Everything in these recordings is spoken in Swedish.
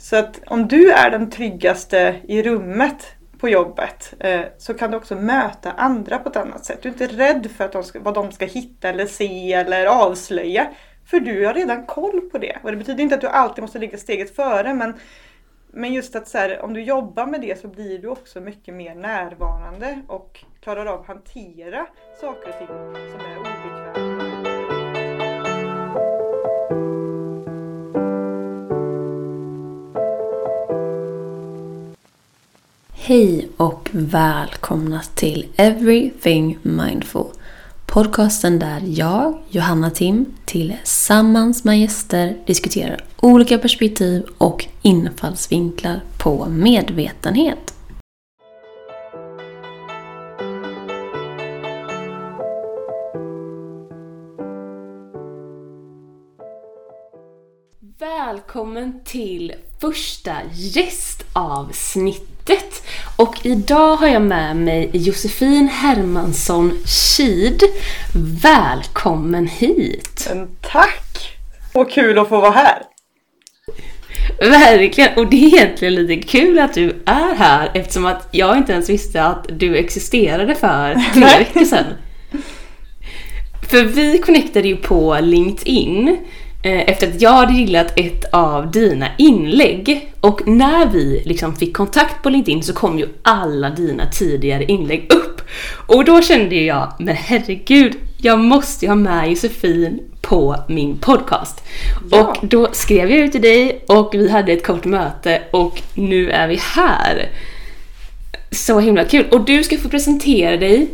Så att om du är den tryggaste i rummet på jobbet eh, så kan du också möta andra på ett annat sätt. Du är inte rädd för att de ska, vad de ska hitta eller se eller avslöja. För du har redan koll på det. Och det betyder inte att du alltid måste ligga steget före men, men just att så här, om du jobbar med det så blir du också mycket mer närvarande och klarar av att hantera saker och ting som är obekväma. Hej och välkomna till Everything Mindful. Podcasten där jag, Johanna Tim, tillsammans med gäster diskuterar olika perspektiv och infallsvinklar på medvetenhet. Välkommen till första gästavsnittet. Och idag har jag med mig Josefin Hermansson Kid. Välkommen hit! Men tack! Och kul att få vara här! Verkligen! Och det är egentligen lite kul att du är här eftersom att jag inte ens visste att du existerade för tre veckor sedan. För vi connectade ju på LinkedIn efter att jag hade gillat ett av dina inlägg. Och när vi liksom fick kontakt på LinkedIn så kom ju alla dina tidigare inlägg upp. Och då kände jag, men herregud, jag måste ju ha med Josefin på min podcast. Ja. Och då skrev jag ut till dig och vi hade ett kort möte och nu är vi här. Så himla kul! Och du ska få presentera dig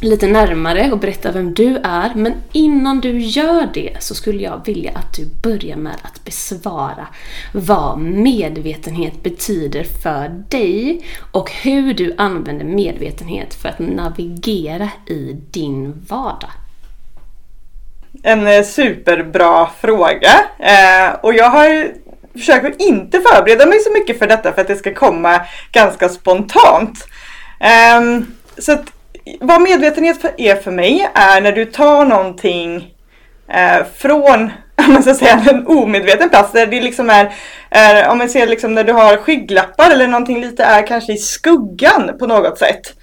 lite närmare och berätta vem du är. Men innan du gör det så skulle jag vilja att du börjar med att besvara vad medvetenhet betyder för dig och hur du använder medvetenhet för att navigera i din vardag. En eh, superbra fråga. Eh, och jag har försökt att inte förbereda mig så mycket för detta för att det ska komma ganska spontant. Ehm, så att vad medvetenhet är för mig är när du tar någonting eh, från man ska säga, en omedveten plats där det liksom är, är om man ser liksom när du har skygglappar eller någonting lite är kanske i skuggan på något sätt.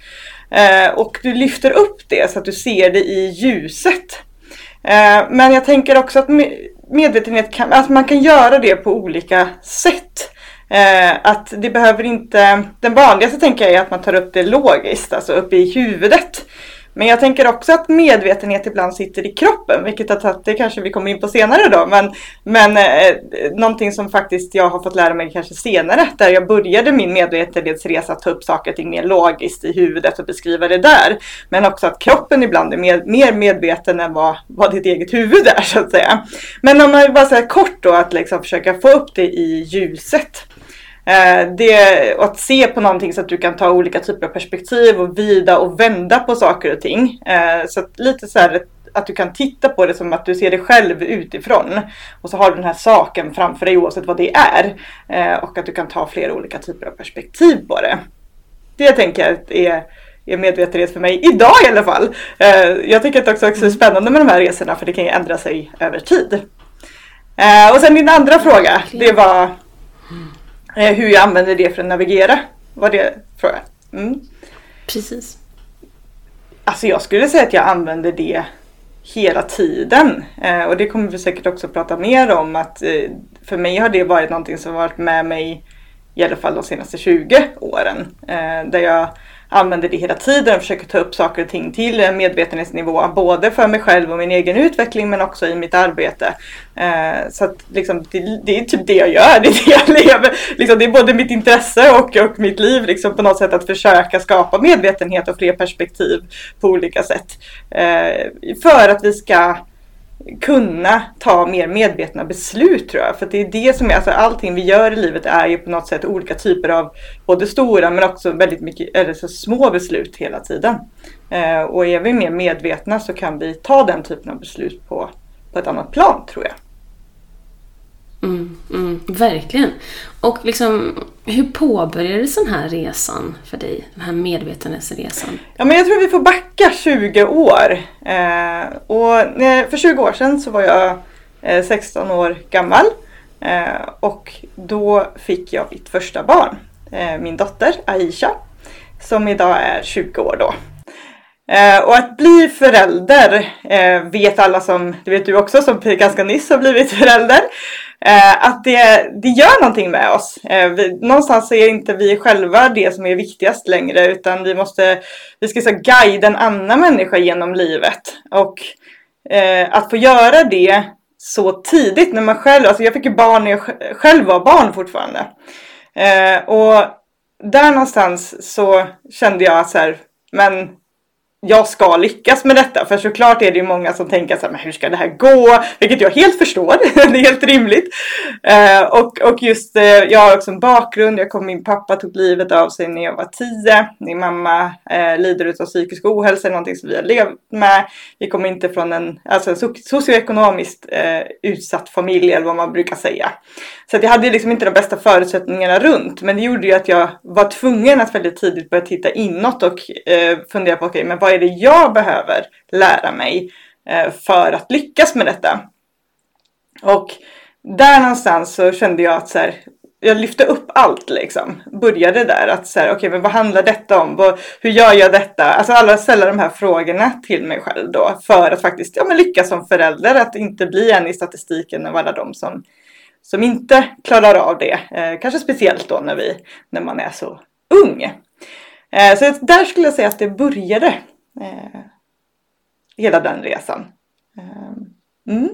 Eh, och du lyfter upp det så att du ser det i ljuset. Eh, men jag tänker också att medvetenhet kan, att man kan göra det på olika sätt. Eh, att det behöver inte, den vanligaste tänker jag är att man tar upp det logiskt, alltså uppe i huvudet. Men jag tänker också att medvetenhet ibland sitter i kroppen, vilket att det kanske vi kommer in på senare då. Men, men eh, någonting som faktiskt jag har fått lära mig kanske senare, där jag började min medvetenhetsresa att ta upp saker och ting mer logiskt i huvudet och beskriva det där. Men också att kroppen ibland är mer, mer medveten än vad, vad ditt eget huvud är så att säga. Men om man bara säger kort då att liksom försöka få upp det i ljuset. Eh, det, att se på någonting så att du kan ta olika typer av perspektiv och vida och vända på saker och ting. Eh, så lite så här att du kan titta på det som att du ser det själv utifrån. Och så har du den här saken framför dig oavsett vad det är. Eh, och att du kan ta flera olika typer av perspektiv på det. Det tänker jag är, är medvetenhet för mig, idag i alla fall. Jag tycker att det också är spännande med de här resorna för det kan ju ändra sig över tid. Och sen din andra fråga, det var hur jag använder det för att navigera. Var det frågan? Mm. Precis. Alltså jag skulle säga att jag använder det hela tiden. Eh, och det kommer vi säkert också prata mer om. Att eh, för mig har det varit någonting som varit med mig i alla fall de senaste 20 åren. Eh, där jag använder det hela tiden och försöker ta upp saker och ting till en medvetenhetsnivå. Både för mig själv och min egen utveckling men också i mitt arbete. Eh, så att liksom, det, det, är typ det jag gör, det är det jag lever. Liksom, det är både mitt intresse och, och mitt liv liksom, på något sätt att försöka skapa medvetenhet och fler perspektiv på olika sätt. Eh, för att vi ska kunna ta mer medvetna beslut tror jag. För det är det som är, alltså allting vi gör i livet är ju på något sätt olika typer av både stora men också väldigt mycket, eller så små beslut hela tiden. Eh, och är vi mer medvetna så kan vi ta den typen av beslut på, på ett annat plan tror jag. Mm, mm, verkligen. Och liksom, hur påbörjades den här resan för dig? Den här medvetenhetsresan? Ja, men jag tror vi får backa 20 år. Eh, och för 20 år sedan så var jag eh, 16 år gammal. Eh, och då fick jag mitt första barn, eh, min dotter Aisha, som idag är 20 år då. Eh, och att bli förälder eh, vet alla som, det vet du också som ganska nyss har blivit förälder, eh, att det, det gör någonting med oss. Eh, vi, någonstans är inte vi själva det som är viktigast längre utan vi måste, vi ska så guida en annan människa genom livet. Och eh, att få göra det så tidigt när man själv, alltså jag fick ju barn när jag själv var barn fortfarande. Eh, och där någonstans så kände jag så här, men jag ska lyckas med detta. För såklart är det ju många som tänker så här, men hur ska det här gå? Vilket jag helt förstår, det är helt rimligt. Eh, och, och just, eh, jag har också en bakgrund, jag kom, min pappa tog livet av sig när jag var tio. Min mamma eh, lider av psykisk ohälsa, någonting som vi har levt med. Vi kommer inte från en, alltså en socioekonomiskt eh, utsatt familj eller vad man brukar säga. Så att jag hade liksom inte de bästa förutsättningarna runt. Men det gjorde ju att jag var tvungen att väldigt tidigt börja titta inåt och eh, fundera på, okej, okay, men vad är det jag behöver lära mig eh, för att lyckas med detta? Och där någonstans så kände jag att så här, jag lyfte upp allt liksom. Började där att så här, okej, okay, men vad handlar detta om? Vad, hur gör jag detta? Alltså alla ställer de här frågorna till mig själv då för att faktiskt ja, men lyckas som förälder. Att inte bli en i statistiken av alla de som som inte klarar av det. Eh, kanske speciellt då när, vi, när man är så ung. Eh, så där skulle jag säga att det började. Eh, hela den resan. Eh, mm.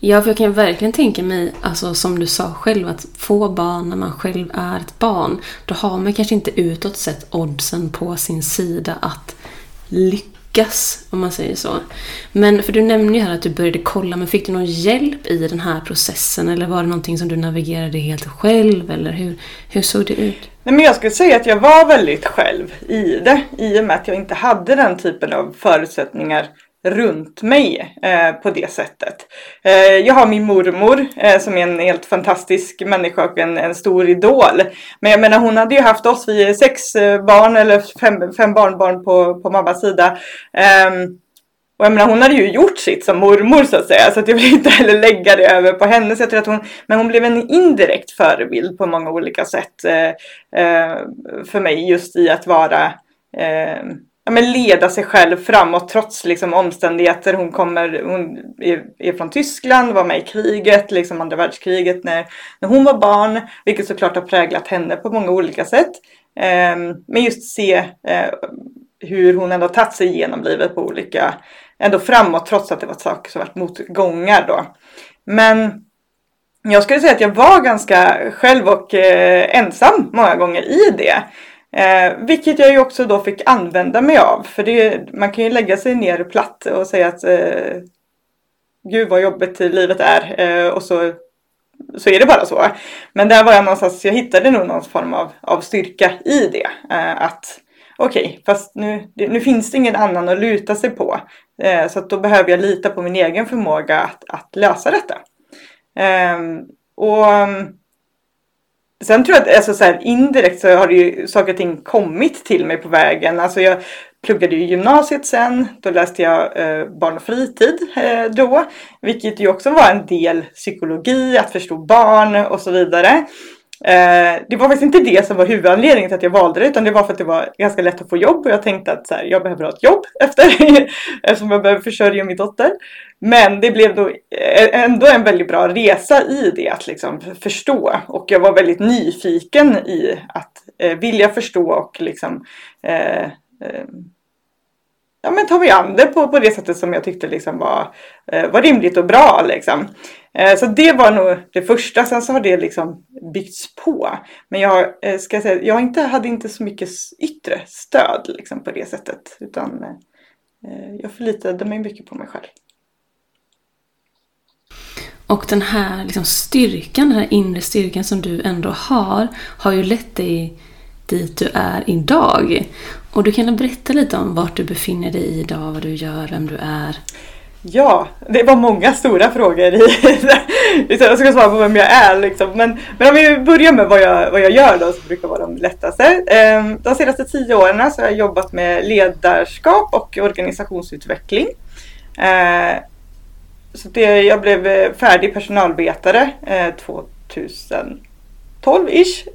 Ja, för jag kan verkligen tänka mig, alltså som du sa själv, att få barn när man själv är ett barn, då har man kanske inte utåt sett oddsen på sin sida att lyckas lyckas, om man säger så. Men för du nämnde ju här att du började kolla, men fick du någon hjälp i den här processen? Eller var det någonting som du navigerade helt själv? Eller hur, hur såg det ut? Nej, men jag skulle säga att jag var väldigt själv i det, i och med att jag inte hade den typen av förutsättningar runt mig eh, på det sättet. Eh, jag har min mormor eh, som är en helt fantastisk människa och en, en stor idol. Men jag menar hon hade ju haft oss, vi är sex eh, barn eller fem, fem barnbarn på, på mammas sida. Ehm, och jag menar hon hade ju gjort sitt som mormor så att säga så att jag vill inte heller lägga det över på henne. Så jag tror att hon, men hon blev en indirekt förebild på många olika sätt eh, eh, för mig just i att vara eh, ja, men leda sig själv framåt trots liksom, omständigheter. Hon, kommer, hon är, är, från Tyskland, var med i kriget, liksom andra världskriget när, när hon var barn. Vilket såklart har präglat henne på många olika sätt. Eh, men just se eh, hur hon ändå tagit sig igenom livet på olika, ändå framåt trots att det var saker som varit motgångar då. Men jag skulle säga att jag var ganska själv och eh, ensam många gånger i det. Eh, vilket jag ju också då fick använda mig av. För det, man kan ju lägga sig ner platt och säga att eh, gud vad jobbigt livet är. Eh, och så, så är det bara så. Men där var jag någonstans, jag hittade nog någon form av, av styrka i det. Eh, att okej, okay, fast nu, nu finns det ingen annan att luta sig på. Eh, så att då behöver jag lita på min egen förmåga att, att lösa detta. Ehm, och Sen tror jag att alltså, så här, indirekt så har det ju saker och ting kommit till mig på vägen. Alltså jag pluggade ju gymnasiet sen. Då läste jag eh, barn och fritid eh, då. Vilket ju också var en del psykologi, att förstå barn och så vidare. Eh, det var faktiskt inte det som var huvudanledningen till att jag valde det utan det var för att det var ganska lätt att få jobb och jag tänkte att så här, jag behöver ha ett jobb efter eftersom jag behöver försörja min dotter. Men det blev då eh, ändå en väldigt bra resa i det att liksom förstå och jag var väldigt nyfiken i att eh, vilja förstå och liksom eh, eh, ja, men ta mig an det på, på det sättet som jag tyckte liksom var, eh, var rimligt och bra. Liksom. Eh, så det var nog det första. Sen så har det liksom byggts på. Men jag, eh, ska säga, jag inte, hade inte så mycket yttre stöd liksom, på det sättet. Utan eh, jag förlitade mig mycket på mig själv. Och den här liksom styrkan, den här inre styrkan som du ändå har, har ju lett dig dit du är idag. Och du kan berätta lite om vart du befinner dig idag, vad du gör, vem du är. Ja, det var många stora frågor i liksom, Jag ska svara på vem jag är liksom. Men, men om vi börjar med vad jag, vad jag gör då, som brukar vara de lättaste. Ehm, de senaste tio åren så har jag jobbat med ledarskap och organisationsutveckling. Ehm, så det, jag blev eh, färdig personalvetare eh, 2012-ish.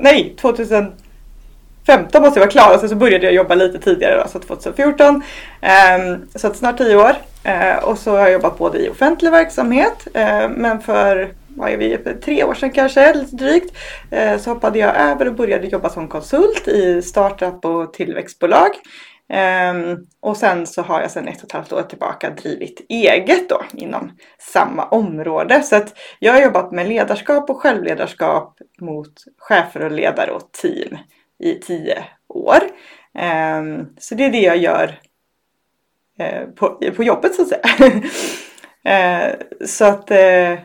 Nej, 2015 måste jag vara klar och sen så började jag jobba lite tidigare då, så 2014. Eh, så att snart tio år. Eh, och så har jag jobbat både i offentlig verksamhet eh, men för vad är vi, tre år sedan kanske, lite drygt, eh, så hoppade jag över och började jobba som konsult i startup och tillväxtbolag. Um, och sen så har jag sedan ett och ett halvt år tillbaka drivit eget då inom samma område. Så att jag har jobbat med ledarskap och självledarskap mot chefer och ledare och team i tio år. Um, så det är det jag gör uh, på, på jobbet så att säga. uh, så att uh,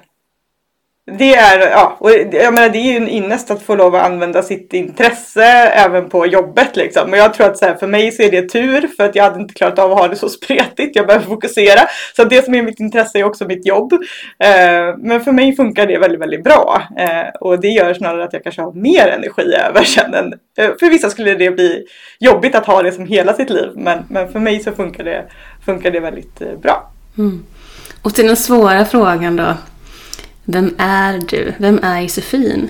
det är, ja, och jag menar det är ju en ynnest att få lov att använda sitt intresse även på jobbet liksom. Men jag tror att så här, för mig så är det tur för att jag hade inte klarat av att ha det så spretigt. Jag behöver fokusera. Så det som är mitt intresse är också mitt jobb. Eh, men för mig funkar det väldigt, väldigt bra. Eh, och det gör snarare att jag kanske har mer energi över sen än, eh, för vissa skulle det bli jobbigt att ha det som hela sitt liv. Men, men för mig så funkar det, funkar det väldigt eh, bra. Mm. Och till den svåra frågan då. Vem är du? Vem är Josefin?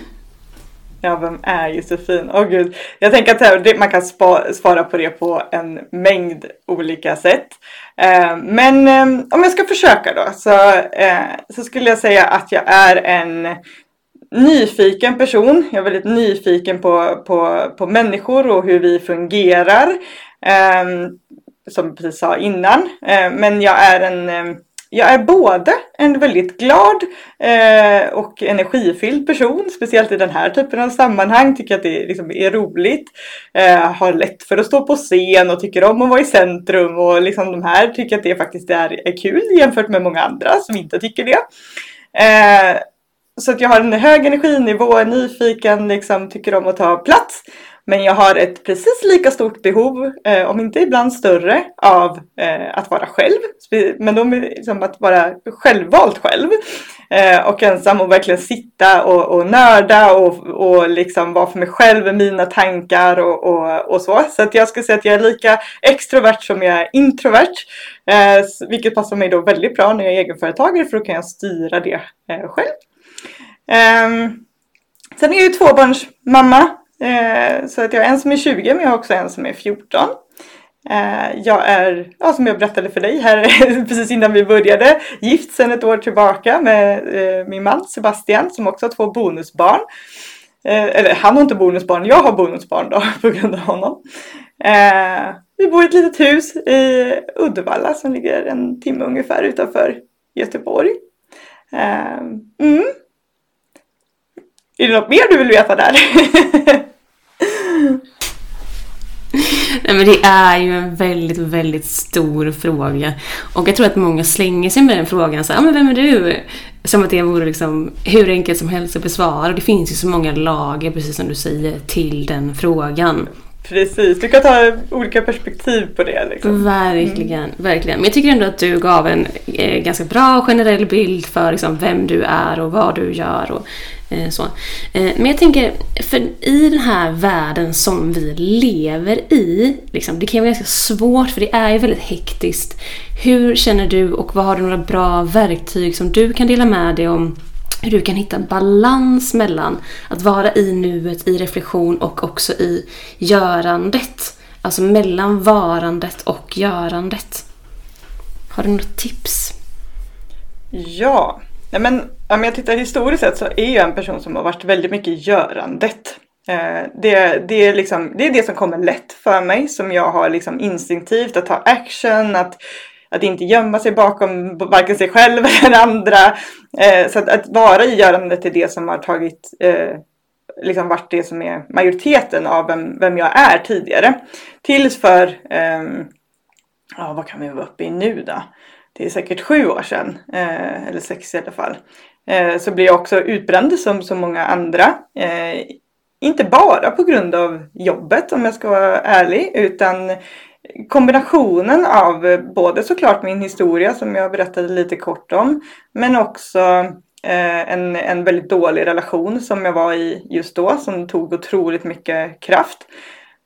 Ja, vem är Josefin? Åh oh, gud. Jag tänker att man kan svara på det på en mängd olika sätt. Eh, men eh, om jag ska försöka då så, eh, så skulle jag säga att jag är en nyfiken person. Jag är väldigt nyfiken på, på, på människor och hur vi fungerar. Eh, som jag precis sa innan. Eh, men jag är en eh, jag är både en väldigt glad eh, och energifylld person, speciellt i den här typen av sammanhang. Tycker att det liksom är roligt. Eh, har lätt för att stå på scen och tycker om att vara i centrum. Och liksom de här tycker att det faktiskt är, är kul jämfört med många andra som inte tycker det. Eh, så att jag har en hög energinivå, är nyfiken, liksom, tycker om att ta plats. Men jag har ett precis lika stort behov, eh, om inte ibland större, av eh, att vara själv. Men då liksom att vara självvalt själv. Eh, och ensam och verkligen sitta och, och nörda och, och liksom vara för mig själv med mina tankar och, och, och så. Så att jag skulle säga att jag är lika extrovert som jag är introvert. Eh, vilket passar mig då väldigt bra när jag är egenföretagare för då kan jag styra det eh, själv. Ehm, sen är jag ju tvåbarnsmamma. Eh, så att jag har en som är 20 men jag har också en som är 14. Eh, jag är, ja, som jag berättade för dig här precis innan vi började, gift sedan ett år tillbaka med eh, min man Sebastian som också har två bonusbarn. eller han har inte bonusbarn, jag har bonusbarn då på grund av honom. vi bor i ett litet hus i Uddevalla som ligger en timme ungefär utanför Göteborg. Mm. Är det något mer du vill veta där? Nej men det är ju en väldigt, väldigt stor fråga. Och jag tror att många slänger sig med den frågan så ja men vem är du? Som att det vore liksom hur enkelt som helst att besvara. Och det finns ju så många lager, precis som du säger, till den frågan. Precis, du kan ta olika perspektiv på det. Liksom. Verkligen, mm. verkligen. Men jag tycker ändå att du gav en eh, ganska bra generell bild för liksom, vem du är och vad du gör. Och, Eh, så. Eh, men jag tänker, för i den här världen som vi lever i, liksom, det kan vara ganska svårt för det är ju väldigt hektiskt. Hur känner du och vad har du några bra verktyg som du kan dela med dig om hur du kan hitta balans mellan att vara i nuet, i reflektion och också i görandet. Alltså mellan varandet och görandet. Har du något tips? Ja, men om jag tittar historiskt sett så är jag en person som har varit väldigt mycket i görandet. Eh, det, det, är liksom, det är det som kommer lätt för mig, som jag har liksom instinktivt att ta action, att att inte gömma sig bakom varken sig själv eller andra. Eh, så att, att vara i görandet är det som har tagit, eh, liksom varit det som är majoriteten av vem, vem jag är tidigare. Tills för, ehm, ja vad kan vi vara uppe i nu då? Det är säkert sju år sedan, eller sex i alla fall. Eh, så blir jag också utbränd som så många andra. Eh, inte bara på grund av jobbet om jag ska vara ärlig, utan kombinationen av både såklart min historia som jag berättade lite kort om men också eh, en, en väldigt dålig relation som jag var i just då som tog otroligt mycket kraft.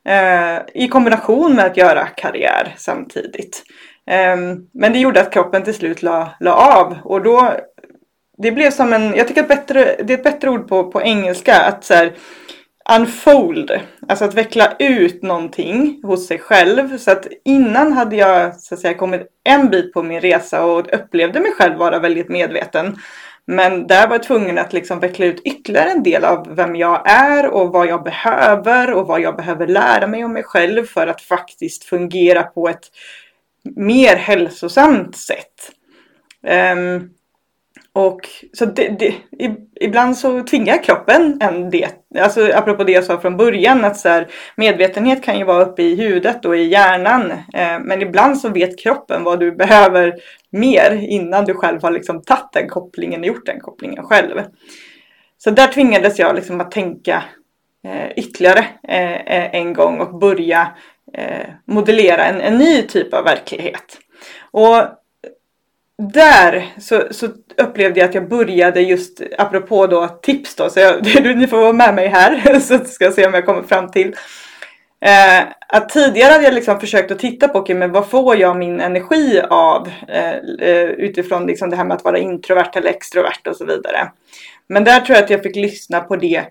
Eh, I kombination med att göra karriär samtidigt. Eh, men det gjorde att kroppen till slut la, la av och då det blev som en, jag tycker att bättre, det är ett bättre ord på, på engelska, att så här, unfold, alltså att veckla ut någonting hos sig själv. Så att innan hade jag så att säga kommit en bit på min resa och upplevde mig själv vara väldigt medveten. Men där var jag tvungen att liksom veckla ut ytterligare en del av vem jag är och vad jag behöver och vad jag behöver lära mig om mig själv för att faktiskt fungera på ett mer hälsosamt sätt. Um, och så det, det, ibland så tvingar kroppen en det. Alltså apropå det jag sa från början att så här, medvetenhet kan ju vara uppe i huvudet och i hjärnan. Eh, men ibland så vet kroppen vad du behöver mer innan du själv har liksom tagit den kopplingen och gjort den kopplingen själv. Så där tvingades jag liksom att tänka eh, ytterligare eh, eh en gång och börja eh, modellera en, en ny typ av verklighet. Och där så, så, upplevde jag att jag började just, apropå då tips då, så jag, ni får vara med mig här så ska jag se om jag kommer fram till. Eh, att tidigare hade jag liksom försökt att titta på, okay, men vad får jag min energi av eh, eh, utifrån liksom det här med att vara introvert eller extrovert och så vidare. Men där tror jag att jag fick lyssna på det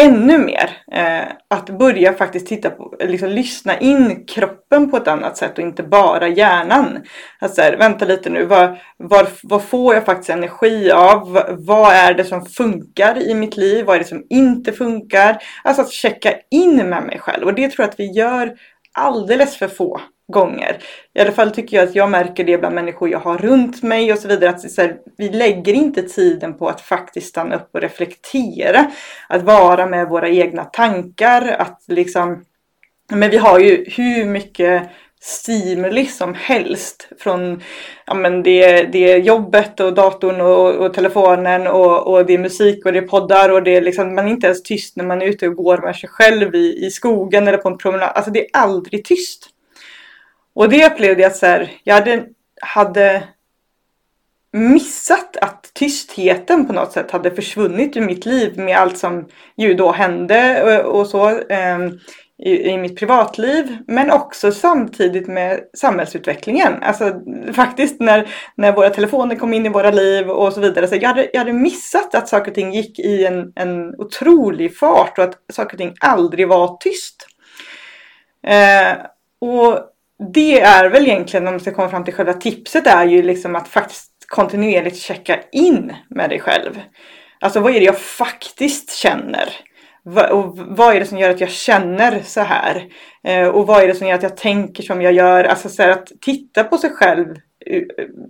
ännu mer. Eh, att börja faktiskt titta på, liksom lyssna in kroppen på ett annat sätt och inte bara hjärnan. Alltså här, vänta lite nu, vad, vad, vad får jag faktiskt energi av? Vad är det som funkar i mitt liv? Vad är det som inte funkar? Alltså att checka in med mig själv och det tror jag att vi gör alldeles för få gånger. I alla fall tycker jag att jag märker det bland människor jag har runt mig och så vidare. Att så här, vi lägger inte tiden på att faktiskt stanna upp och reflektera. Att vara med våra egna tankar. Att liksom, men vi har ju hur mycket stimuli som helst. Från ja, men det, det är jobbet och datorn och, och telefonen och, och, det är musik och det är poddar och det är liksom, man är inte ens tyst när man är ute och går med sig själv i, i skogen eller på en promenad. Alltså det är aldrig tyst. Och det upplevde jag att så här, jag hade, hade missat att tystheten på något sätt hade försvunnit ur mitt liv med allt som ju då hände och, och så eh, i, i, mitt privatliv. Men också samtidigt med samhällsutvecklingen. Alltså faktiskt när, när våra telefoner kom in i våra liv och så vidare. Så jag, hade, jag hade missat att saker och ting gick i en, en otrolig fart och att saker och ting aldrig var tyst. Eh, och det är väl egentligen, om man ska komma fram till själva tipset, är ju liksom att faktiskt kontinuerligt checka in med dig själv. Alltså vad är det jag faktiskt känner? Och vad är det som gör att jag känner så här? Eh, och vad är det som gör att jag tänker som jag gör? Alltså så att titta på sig själv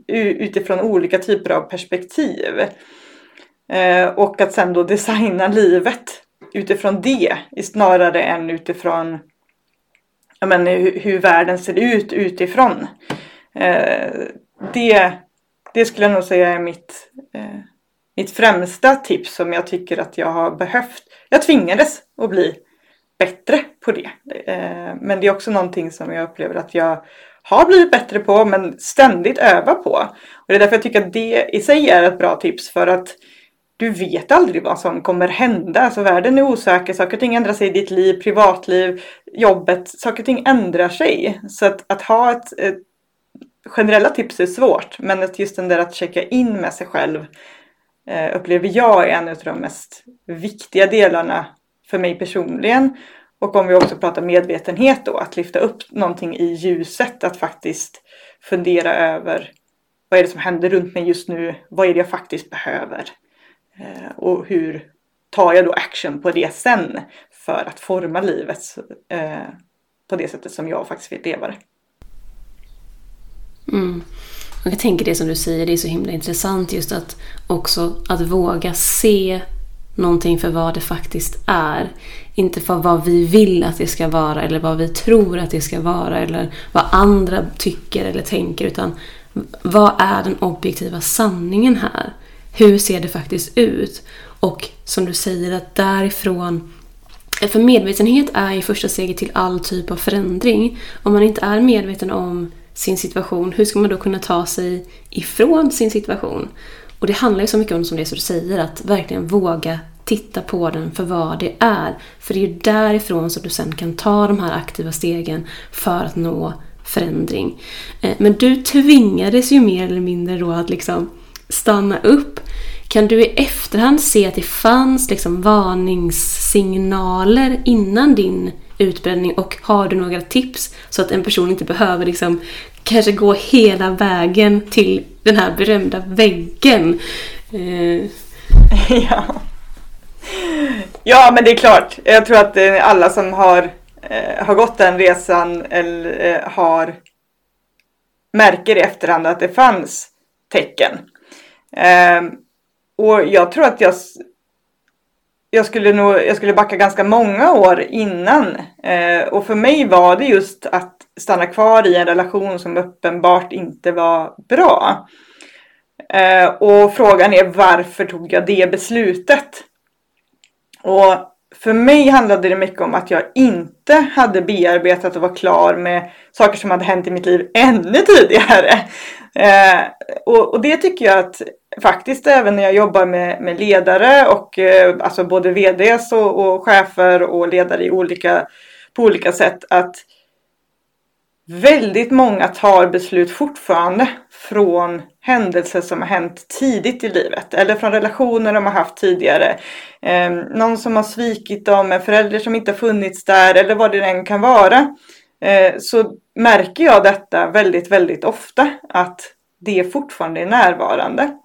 utifrån olika typer av perspektiv. Eh, och att sen då designa livet utifrån det snarare än utifrån ja, men, hur, hur världen ser ut utifrån. Eh, det, det skulle jag nog säga är mitt, eh, mitt främsta tips som jag tycker att jag har behövt. Jag tvingades att bli bättre på det. Eh, men det är också någonting som jag upplever att jag har blivit bättre på men ständigt övar på. Och det är därför jag tycker att det i sig är ett bra tips för att du vet aldrig vad som kommer hända. Alltså världen är osäker, saker och ting ändrar sig i ditt liv, privatliv, jobbet. Saker och ting ändrar sig. Så att, att ha ett, ett generella tips är svårt. Men att just den där att checka in med sig själv eh, upplever jag är en av de mest viktiga delarna för mig personligen. Och om vi också pratar medvetenhet då, att lyfta upp någonting i ljuset, att faktiskt fundera över vad är det som händer runt mig just nu? Vad är det jag faktiskt behöver? Eh, och hur tar jag då action på det sen för att forma livet eh, på det sättet som jag faktiskt vill leva det. Mm. Jag tänker det som du säger, det är så himla intressant just att också att våga se någonting för vad det faktiskt är. Inte för vad vi vill att det ska vara eller vad vi tror att det ska vara eller vad andra tycker eller tänker utan vad är den objektiva sanningen här? Hur ser det faktiskt ut? Och som du säger att därifrån för medvetenhet är ju första steget till all typ av förändring. Om man inte är medveten om sin situation, hur ska man då kunna ta sig ifrån sin situation? Och det handlar ju så mycket om som det som du säger, att verkligen våga titta på den för vad det är. För det är ju därifrån som du sen kan ta de här aktiva stegen för att nå förändring. Eh, men du tvingades ju mer eller mindre då att liksom stanna upp. Kan du i efterhand se att det fanns liksom varningssignaler innan din utbränning och har du några tips så att en person inte behöver liksom kanske gå hela vägen till den här berömda väggen? Eh. Ja. ja, men det är klart. Jag tror att eh, alla som har, eh, har gått den resan eller eh, har märker i efterhand att det fanns tecken. Eh, och jag tror att jag, jag, skulle nog, jag skulle backa ganska många år innan. Eh, och för mig var det just att stanna kvar i en relation som uppenbart inte var bra. Eh, och frågan är varför tog jag det beslutet? Och för mig handlade det mycket om att jag inte hade bearbetat och var klar med saker som hade hänt i mitt liv ännu tidigare. Eh, och, och, det tycker jag att faktiskt även när jag jobbar med, med ledare och eh, alltså både VDs och, och chefer och ledare i olika, på olika sätt att väldigt många tar beslut fortfarande från händelser som har hänt tidigt i livet eller från relationer de har haft tidigare. Eh, någon som har svikit dem, en förälder som inte funnits där eller vad det än kan vara. Eh, så märker jag detta väldigt, väldigt ofta att det fortfarande är närvarande.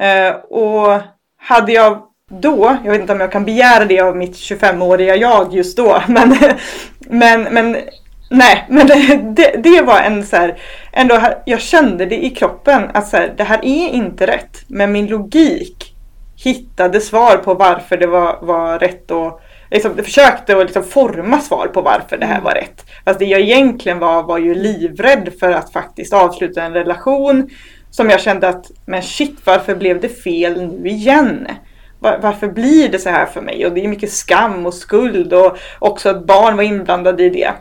Eh, och hade jag då, jag vet inte om jag kan begära det av mitt 25-åriga jag just då, men, men, men Nej, men det, det, var en så här, ändå, jag kände det i kroppen att så här, det här är inte rätt. Men min logik hittade svar på varför det var, var rätt och liksom, försökte att liksom forma svar på varför det här mm. var rätt. Fast det jag egentligen var, var ju livrädd för att faktiskt avsluta en relation som jag kände att, men shit, varför blev det fel nu igen? Var, varför blir det så här för mig? Och det är mycket skam och skuld och också att barn var inblandade i det.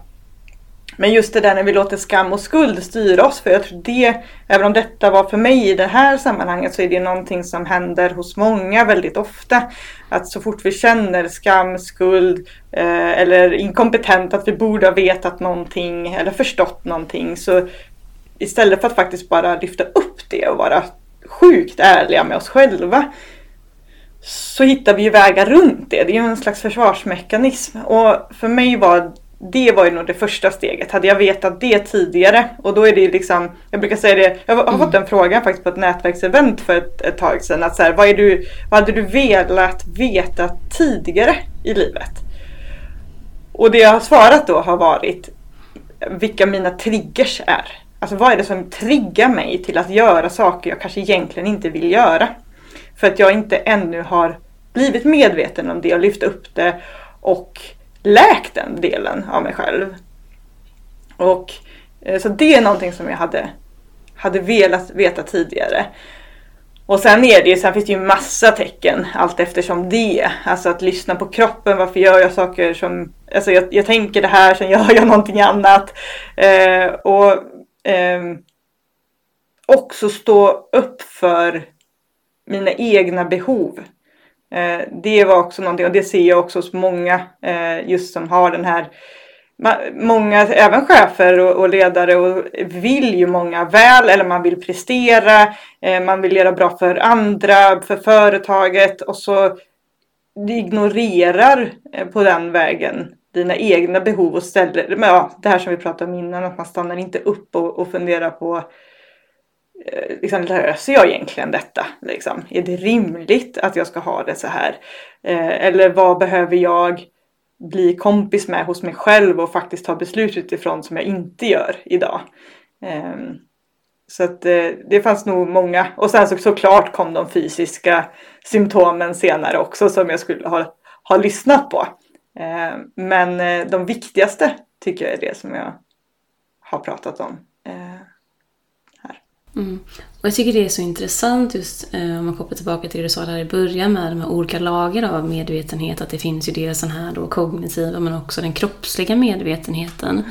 Men just det där när vi låter skam och skuld styra oss, för jag tror det, även om detta var för mig i det här sammanhanget, så är det någonting som händer hos många väldigt ofta. Att så fort vi känner skam, skuld eh, eller inkompetent, att vi borde ha vetat någonting eller förstått någonting, så istället för att faktiskt bara lyfta upp det och vara sjukt ärliga med oss själva, så hittar vi ju vägar runt det. Det är ju en slags försvarsmekanism. Och för mig var det var ju nog det första steget. Hade jag vetat det tidigare och då är det liksom, jag brukar säga det, jag har mm. fått den frågan faktiskt på ett nätverksevent för ett, ett tag sedan. Att så här, vad, är du, vad hade du velat veta tidigare i livet? Och det jag har svarat då har varit vilka mina triggers är. Alltså vad är det som triggar mig till att göra saker jag kanske egentligen inte vill göra? För att jag inte ännu har blivit medveten om det och lyft upp det och läkt den delen av mig själv. Och eh, så det är någonting som jag hade, hade velat veta tidigare. Och sen är det sen finns det ju massa tecken allt eftersom det. Alltså att lyssna på kroppen, varför gör jag saker som, alltså jag, jag tänker det här, sen gör jag någonting annat. Eh, och eh, också stå upp för mina egna behov. Eh, det var också någonting, och det ser jag också hos många eh, just som har den här Många, även chefer och, ledare, och vill ju många väl eller man vill prestera, eh, man vill göra bra för andra, för företaget och så ignorerar ignorerar på den vägen dina egna behov och ställer, men ja, det här som vi pratade om innan, att man stannar inte upp och, och funderar på eh, liksom, löser jag egentligen detta? Liksom? Är det rimligt att jag ska ha det så här? Eh, eller vad behöver jag bli kompis med hos mig själv och faktiskt ta beslut utifrån som jag inte gör idag? Eh, så att eh, det fanns nog många. Och sen så, såklart kom de fysiska symptomen senare också som jag skulle ha, ha lyssnat på. Eh, men eh, de viktigaste tycker jag är det som jag har pratat om. Mm. Och jag tycker det är så intressant just eh, om man kopplar tillbaka till det du sa där i början med de här olika lager av medvetenhet. Att det finns ju dels den här då kognitiva men också den kroppsliga medvetenheten.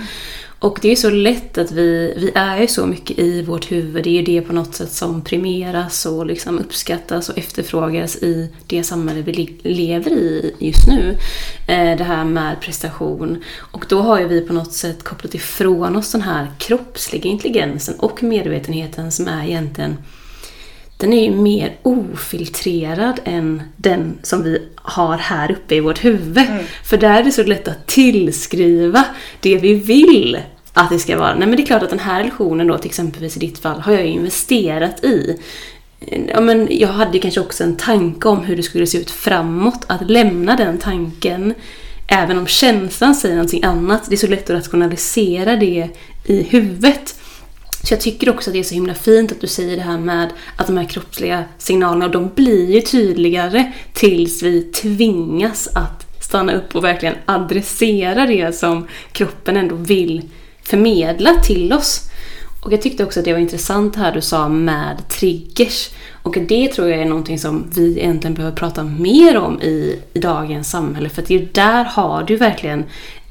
Och det är så lätt att vi, vi är ju så mycket i vårt huvud. Det är ju det på något sätt som primeras och liksom uppskattas och efterfrågas i det samhälle vi lever i just nu. Eh, det här med prestation. Och då har ju vi på något sätt kopplat ifrån oss den här kroppsliga intelligensen och medvetenheten som är egentligen den är ju mer ofiltrerad än den som vi har här uppe i vårt huvud. Mm. För där är det så lätt att tillskriva det vi vill att det ska vara. Nej men det är klart att den här lektionen då till exempelvis i ditt fall har jag investerat i. Ja, men jag hade kanske också en tanke om hur det skulle se ut framåt. Att lämna den tanken, även om känslan säger någonting annat. Det är så lätt att rationalisera det i huvudet. Så jag tycker också att det är så himla fint att du säger det här med att de här kroppsliga signalerna, de blir ju tydligare tills vi tvingas att stanna upp och verkligen adressera det som kroppen ändå vill förmedla till oss. Och jag tyckte också att det var intressant här du sa med triggers. Och det tror jag är någonting som vi egentligen behöver prata mer om i, i dagens samhälle. För att det är där har du verkligen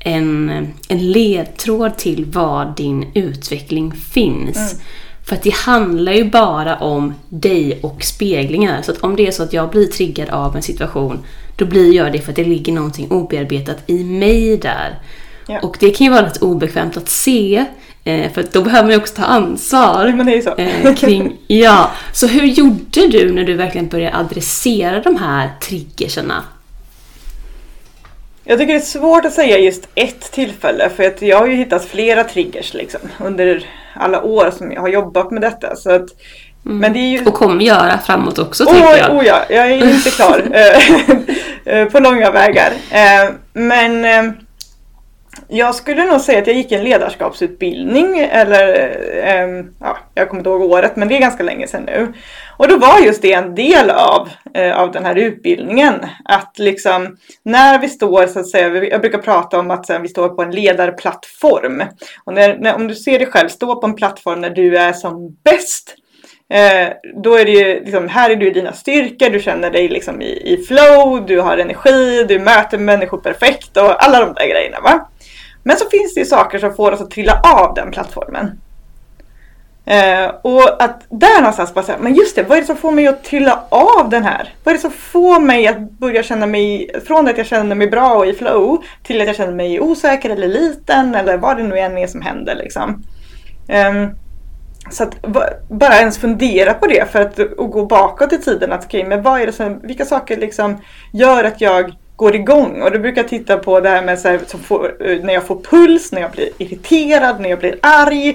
en, en ledtråd till var din utveckling finns. Mm. För att det handlar ju bara om dig och speglingar. Så att om det är så att jag blir triggad av en situation, då blir jag det för att det ligger någonting obearbetat i mig där. Ja. Och det kan ju vara lite obekvämt att se. Eh, för då behöver man ju också ta ansvar. Men det är så. Eh, kring, ja. Så hur gjorde du när du verkligen började adressera de här triggerserna? Jag tycker det är svårt att säga just ett tillfälle för att jag har ju hittat flera triggers liksom, under alla år som jag har jobbat med detta. Så att, mm. men det är ju... Och kommer göra framåt också oh, tänker jag. Oh ja, jag är inte klar eh, på långa vägar. Men jag skulle nog säga att jag gick en ledarskapsutbildning eller eh, ja, jag kommer inte ihåg året men det är ganska länge sedan nu. Och då var just det en del av, eh, av den här utbildningen. Att liksom när vi står så att säga, jag brukar prata om att här, vi står på en ledarplattform. Och när, när, om du ser dig själv stå på en plattform när du är som bäst Eh, då är det ju, liksom, här är du i dina styrkor, du känner dig liksom i, i flow, du har energi, du möter människor perfekt och alla de där grejerna. Va? Men så finns det ju saker som får oss att trilla av den plattformen. Eh, och att där någonstans bara säga, men just det, vad är det som får mig att trilla av den här? Vad är det som får mig att börja känna mig, från att jag känner mig bra och i flow, till att jag känner mig osäker eller liten eller vad det nu än är som händer liksom. Eh, så att bara ens fundera på det för att och gå bakåt i tiden. Att, okay, men vad är det som, vilka saker liksom gör att jag går igång. Och då brukar jag titta på det här med så här, får, eh, när jag får puls, när jag blir irriterad, när jag blir arg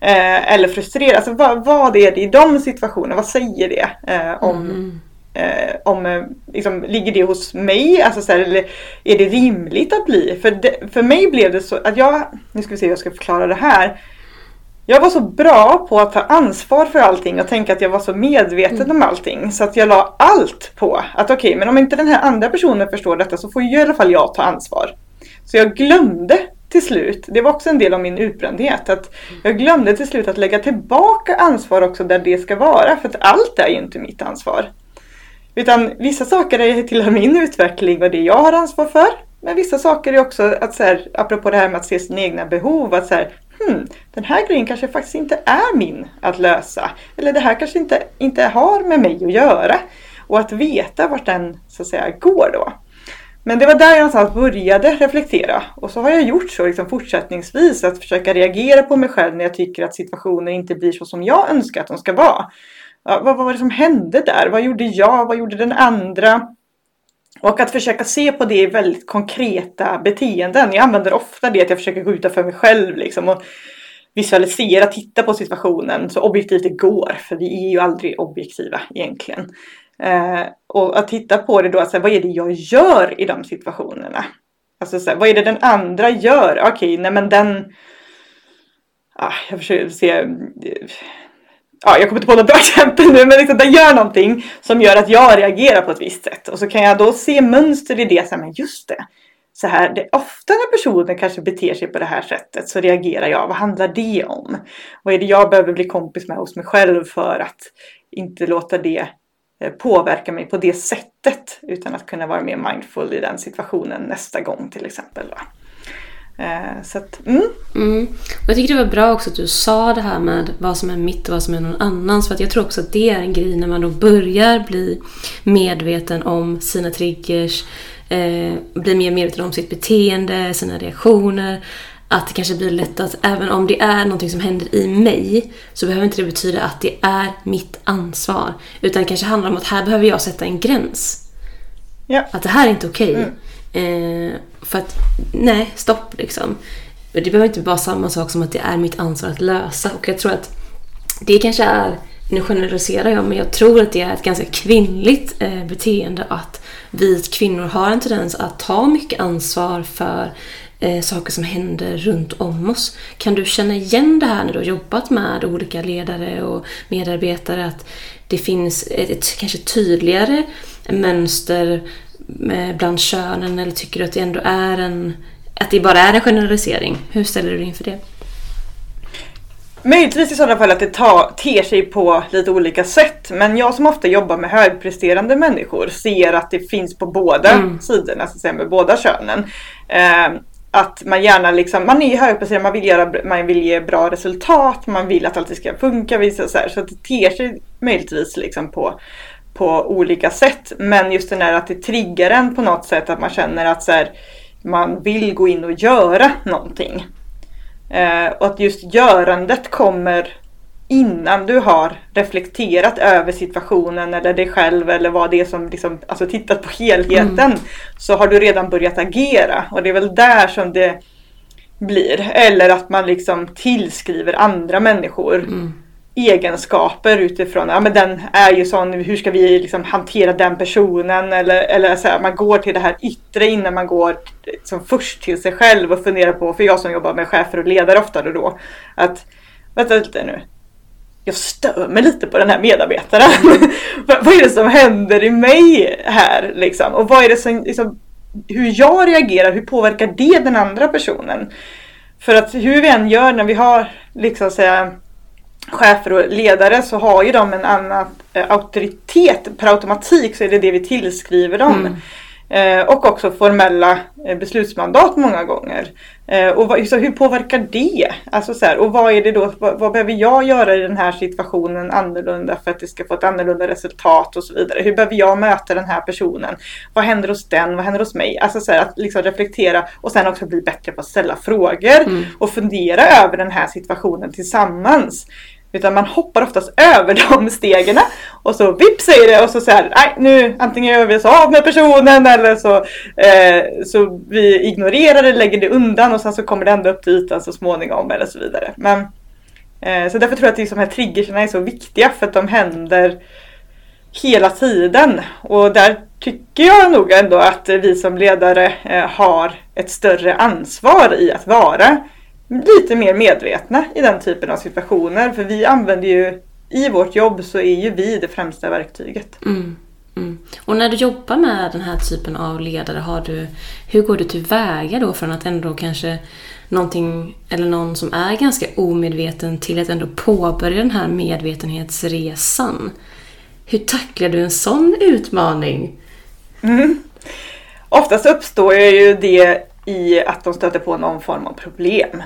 eh, eller frustrerad. Alltså, vad, vad är det i de situationerna? Vad säger det eh, om mm. Eh, om, eh, liksom, ligger det hos mig? Alltså, så här, eller är det rimligt att bli? För, det, för mig blev det så att jag, nu ska vi se hur jag ska förklara det här. Jag var så bra på att ta ansvar för allting och tänka att jag var så medveten mm. om allting. Så att jag la allt på att okej, okay, men om inte den här andra personen förstår detta så får ju i alla fall jag ta ansvar. Så jag glömde till slut, det var också en del av min utbrändhet, att jag glömde till slut att lägga tillbaka ansvar också där det ska vara. För att allt är ju inte mitt ansvar. Utan vissa saker är tillhör min utveckling och det jag har ansvar för. Men vissa saker är också att så här, apropå det här med att se sina egna behov, att så här, hmm, den här grejen kanske faktiskt inte är min att lösa. Eller det här kanske inte, inte har med mig att göra. Och att veta vart den så att säga går då. Men det var där jag någonstans började reflektera. Och så har jag gjort så liksom fortsättningsvis. Att försöka reagera på mig själv när jag tycker att situationer inte blir så som jag önskar att de ska vara. Ja, vad, vad var det som hände där? Vad gjorde jag? Vad gjorde den andra? Och att försöka se på det i väldigt konkreta beteenden. Jag använder ofta det att jag försöker gå utanför mig själv liksom och visualisera, titta på situationen så objektivt det går. För vi är ju aldrig objektiva egentligen. Eh, och att titta på det då, alltså, vad är det jag gör i de situationerna? Alltså så här, vad är det den andra gör? Okej, okay, nej men den... Ah, jag försöker se ja, jag kommer inte på något bra exempel nu, men liksom den gör någonting som gör att jag reagerar på ett visst sätt. Och så kan jag då se mönster i det, så här, men just det. Så här, det ofta när personen kanske beter sig på det här sättet så reagerar jag. Vad handlar det om? Vad är det jag behöver bli kompis med hos mig själv för att inte låta det eh, påverka mig på det sättet utan att kunna vara mer mindful i den situationen nästa gång till exempel. Då. Eh, så att, mm. Mm. jag tycker det var bra också att du sa det här med vad som är mitt och vad som är någon annans. För att jag tror också att det är en grej när man då börjar bli medveten om sina triggers, eh, blir mer medveten om sitt beteende, sina reaktioner. Att det kanske blir lätt att även om det är någonting som händer i mig så behöver inte det betyda att det är mitt ansvar. Utan det kanske handlar om att här behöver jag sätta en gräns. Ja. Att det här är inte okej. Eh, för att, nej, stopp liksom. Det behöver inte vara samma sak som att det är mitt ansvar att lösa. Och jag tror att det kanske är, nu generaliserar jag, men jag tror att det är ett ganska kvinnligt eh, beteende att vi kvinnor har en tendens att ta mycket ansvar för eh, saker som händer runt om oss. Kan du känna igen det här när du har jobbat med olika ledare och medarbetare? Att det finns ett, ett kanske tydligare mönster bland könen eller tycker du att det ändå är en att det bara är en generalisering? Hur ställer du dig inför det? Möjligtvis i sådana fall att det tar, ter sig på lite olika sätt. Men jag som ofta jobbar med högpresterande människor ser att det finns på båda Mm. sidorna, så att säga, med båda könen. Eh, att man gärna liksom, man är högpresterande, man vill, göra, man vill ge bra resultat, man vill att allt ska funka. Så, här, så att det ter sig möjligtvis liksom på, på olika sätt. Men just den här att det triggar en på något sätt, att man känner att så här, man vill gå in och göra någonting. Eh, och att just görandet kommer innan du har reflekterat över situationen eller dig själv eller vad det är som liksom, alltså tittat på helheten. Så har du redan börjat agera och det är väl där som det blir. Eller att man liksom tillskriver andra människor egenskaper utifrån, ja men den är ju sån, hur ska vi liksom hantera den personen? Eller, eller så här, man går till det här yttre innan man går liksom först till sig själv och funderar på, för jag som jobbar med chefer och ledare oftare då, att vänta lite nu. Jag stör mig lite på den här medarbetaren. vad, vad är det som händer i mig här liksom? Och vad är det som, liksom, hur jag reagerar, hur påverkar det den andra personen? För att hur vi än gör när vi har liksom säga chefer och ledare så har ju de en annan eh, auktoritet. Per automatik så är det det vi tillskriver dem. Eh, och också formella eh, beslutsmandat många gånger. Eh, och vad, så hur påverkar det? Alltså så här, och vad är det då, vad, vad behöver jag göra i den här situationen annorlunda för att det ska få ett annorlunda resultat och så vidare. Hur behöver jag möta den här personen? Vad händer hos den? Vad händer hos mig? Alltså så här, att liksom reflektera och sen också bli bättre på att ställa frågor och fundera över den här situationen tillsammans. Utan man hoppar oftast över de stegen och så vips säger det och så säger nej nu antingen gör vi oss av med personen eller så, eh, så vi ignorerar det, lägger det undan och sen så kommer det ändå upp till ytan så småningom eller så vidare. Men, eh, så därför tror jag att liksom de här triggerserna är så viktiga för att de händer hela tiden. Och där tycker jag nog ändå att vi som ledare eh, har ett större ansvar i att vara lite mer medvetna i den typen av situationer. För vi använder ju, i vårt jobb så är ju vi det främsta verktyget. Mm. Mm. Och när du jobbar med den här typen av ledare, har du, hur går du tillväga då från att ändå kanske någonting, eller någon som är ganska omedveten till att ändå påbörja den här medvetenhetsresan? Hur tacklar du en sån utmaning? Oftast uppstår ju det i att de stöter på någon form av problem.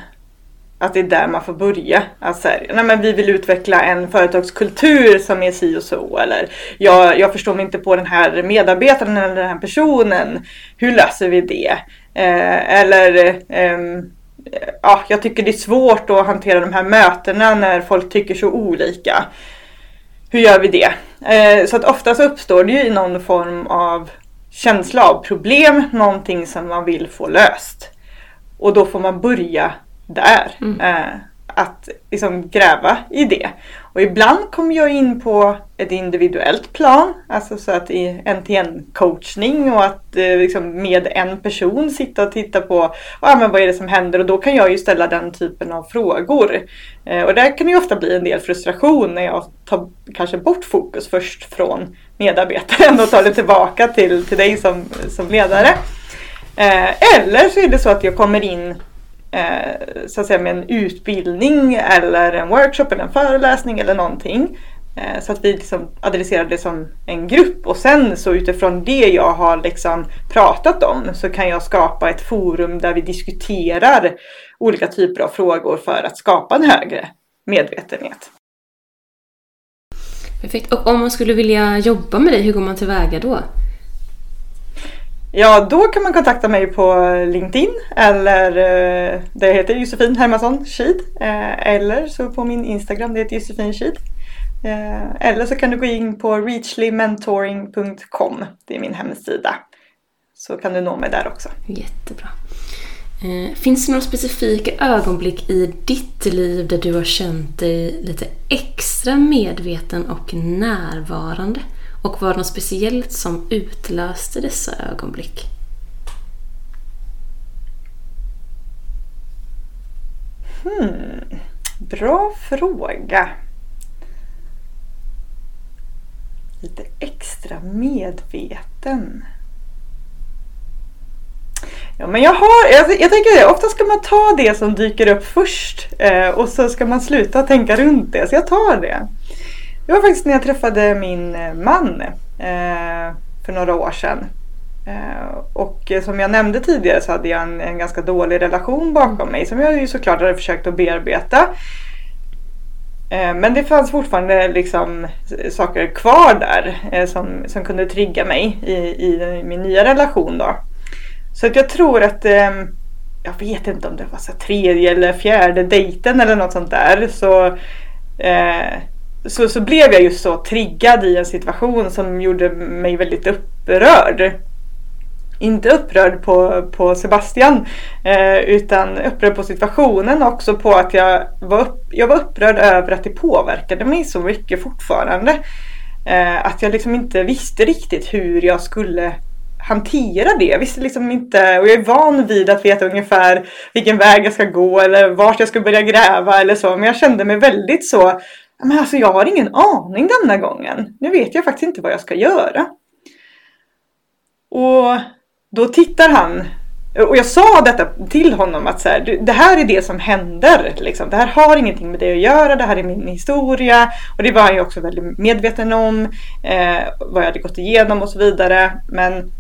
Att det är där man får börja. Att så här, nej men vi vill utveckla en företagskultur som är si och så. Eller jag, jag förstår mig inte på den här medarbetaren eller den här personen. Hur löser vi det? Eh, eller eh, ja, jag tycker det är svårt att hantera de här mötena när folk tycker så olika. Hur gör vi det? Eh, så att oftast uppstår det ju någon form av känsla av problem, någonting som man vill få löst. Och då får man börja där. Eh, att liksom gräva i det. Och ibland kommer jag in på ett individuellt plan. Alltså så att i en-till-en coachning och att eh, liksom med en person sitta och titta på ah, men vad är det som händer och då kan jag ju ställa den typen av frågor. Eh, och där kan det ju ofta bli en del frustration när jag tar kanske bort fokus först från medarbetaren och tar det tillbaka till, till dig som, som ledare. Eh, eller så är det så att jag kommer in eh, så att säga med en utbildning eller en workshop eller en föreläsning eller någonting. Eh, så att vi liksom adresserar det som en grupp och sen så utifrån det jag har liksom pratat om så kan jag skapa ett forum där vi diskuterar olika typer av frågor för att skapa en högre medvetenhet. Perfekt. Och om man skulle vilja jobba med dig, hur går man tillväga då? Ja, då kan man kontakta mig på LinkedIn eller eh, det heter Josefin Hermansson Kid. Eh, eller så på min Instagram, det heter Josefin Kid. Eh, eller så kan du gå in på reachlymentoring.com. Det är min hemsida. Så kan du nå mig där också. Jättebra. Finns det några specifika ögonblick i ditt liv där du har känt dig lite extra medveten och närvarande? Och var det något speciellt som utlöste dessa ögonblick? Hmm. Bra fråga. Lite extra medveten. Ja, men jag har, jag, jag tänker det, ofta ska man ta det som dyker upp först eh, och så ska man sluta tänka runt det. Så jag tar det. Det var faktiskt när jag träffade min eh, man eh, för några år sedan. Eh, och som jag nämnde tidigare så hade jag en, en, ganska dålig relation bakom mig som jag ju såklart hade försökt att bearbeta. Eh, men det fanns fortfarande liksom eh, saker kvar där eh, som, som kunde trigga mig i, i min nya relation då. Så att jag tror att, ehm, jag vet inte om det var så tredje eller fjärde dejten eller något sånt där. Så, eh, så, så blev jag just så triggad i en situation som gjorde mig väldigt upprörd. Inte upprörd på, på Sebastian eh, utan upprörd på situationen också på att jag var, upp, jag var upprörd över att det påverkade mig så mycket fortfarande. Eh, att jag liksom inte visste riktigt hur jag skulle hantera det. Jag visste liksom inte, och jag är van vid att veta ungefär vilken väg jag ska gå eller vart jag ska börja gräva eller så. Men jag kände mig väldigt så, men alltså jag har ingen aning denna gången. Nu vet jag faktiskt inte vad jag ska göra. Och då tittar han och jag sa detta till honom att så här, det här är det som händer. Liksom. Det här har ingenting med det att göra. Det här är min historia. Och det var han ju också väldigt medveten om. Eh, vad jag hade gått igenom och så vidare. Men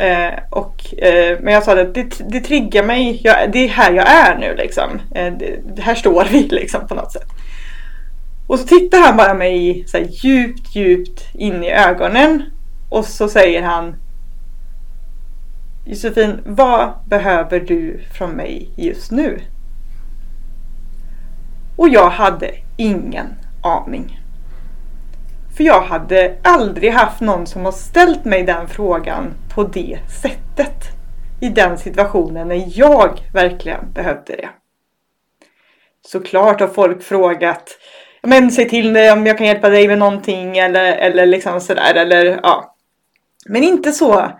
Eh, och, eh, men jag sa att det, det triggar mig. Jag, det är här jag är nu liksom. Eh, det, här står vi liksom på något sätt. Och så tittar han bara mig så här, djupt, djupt in i ögonen. Och så säger han Josefin, vad behöver du från mig just nu? Och jag hade ingen aning. För jag hade aldrig haft någon som har ställt mig den frågan på det sättet. I den situationen när jag verkligen behövde det. Såklart har folk frågat men säg till mig om jag kan hjälpa dig med någonting eller, eller liksom sådär. Eller, ja. Men inte så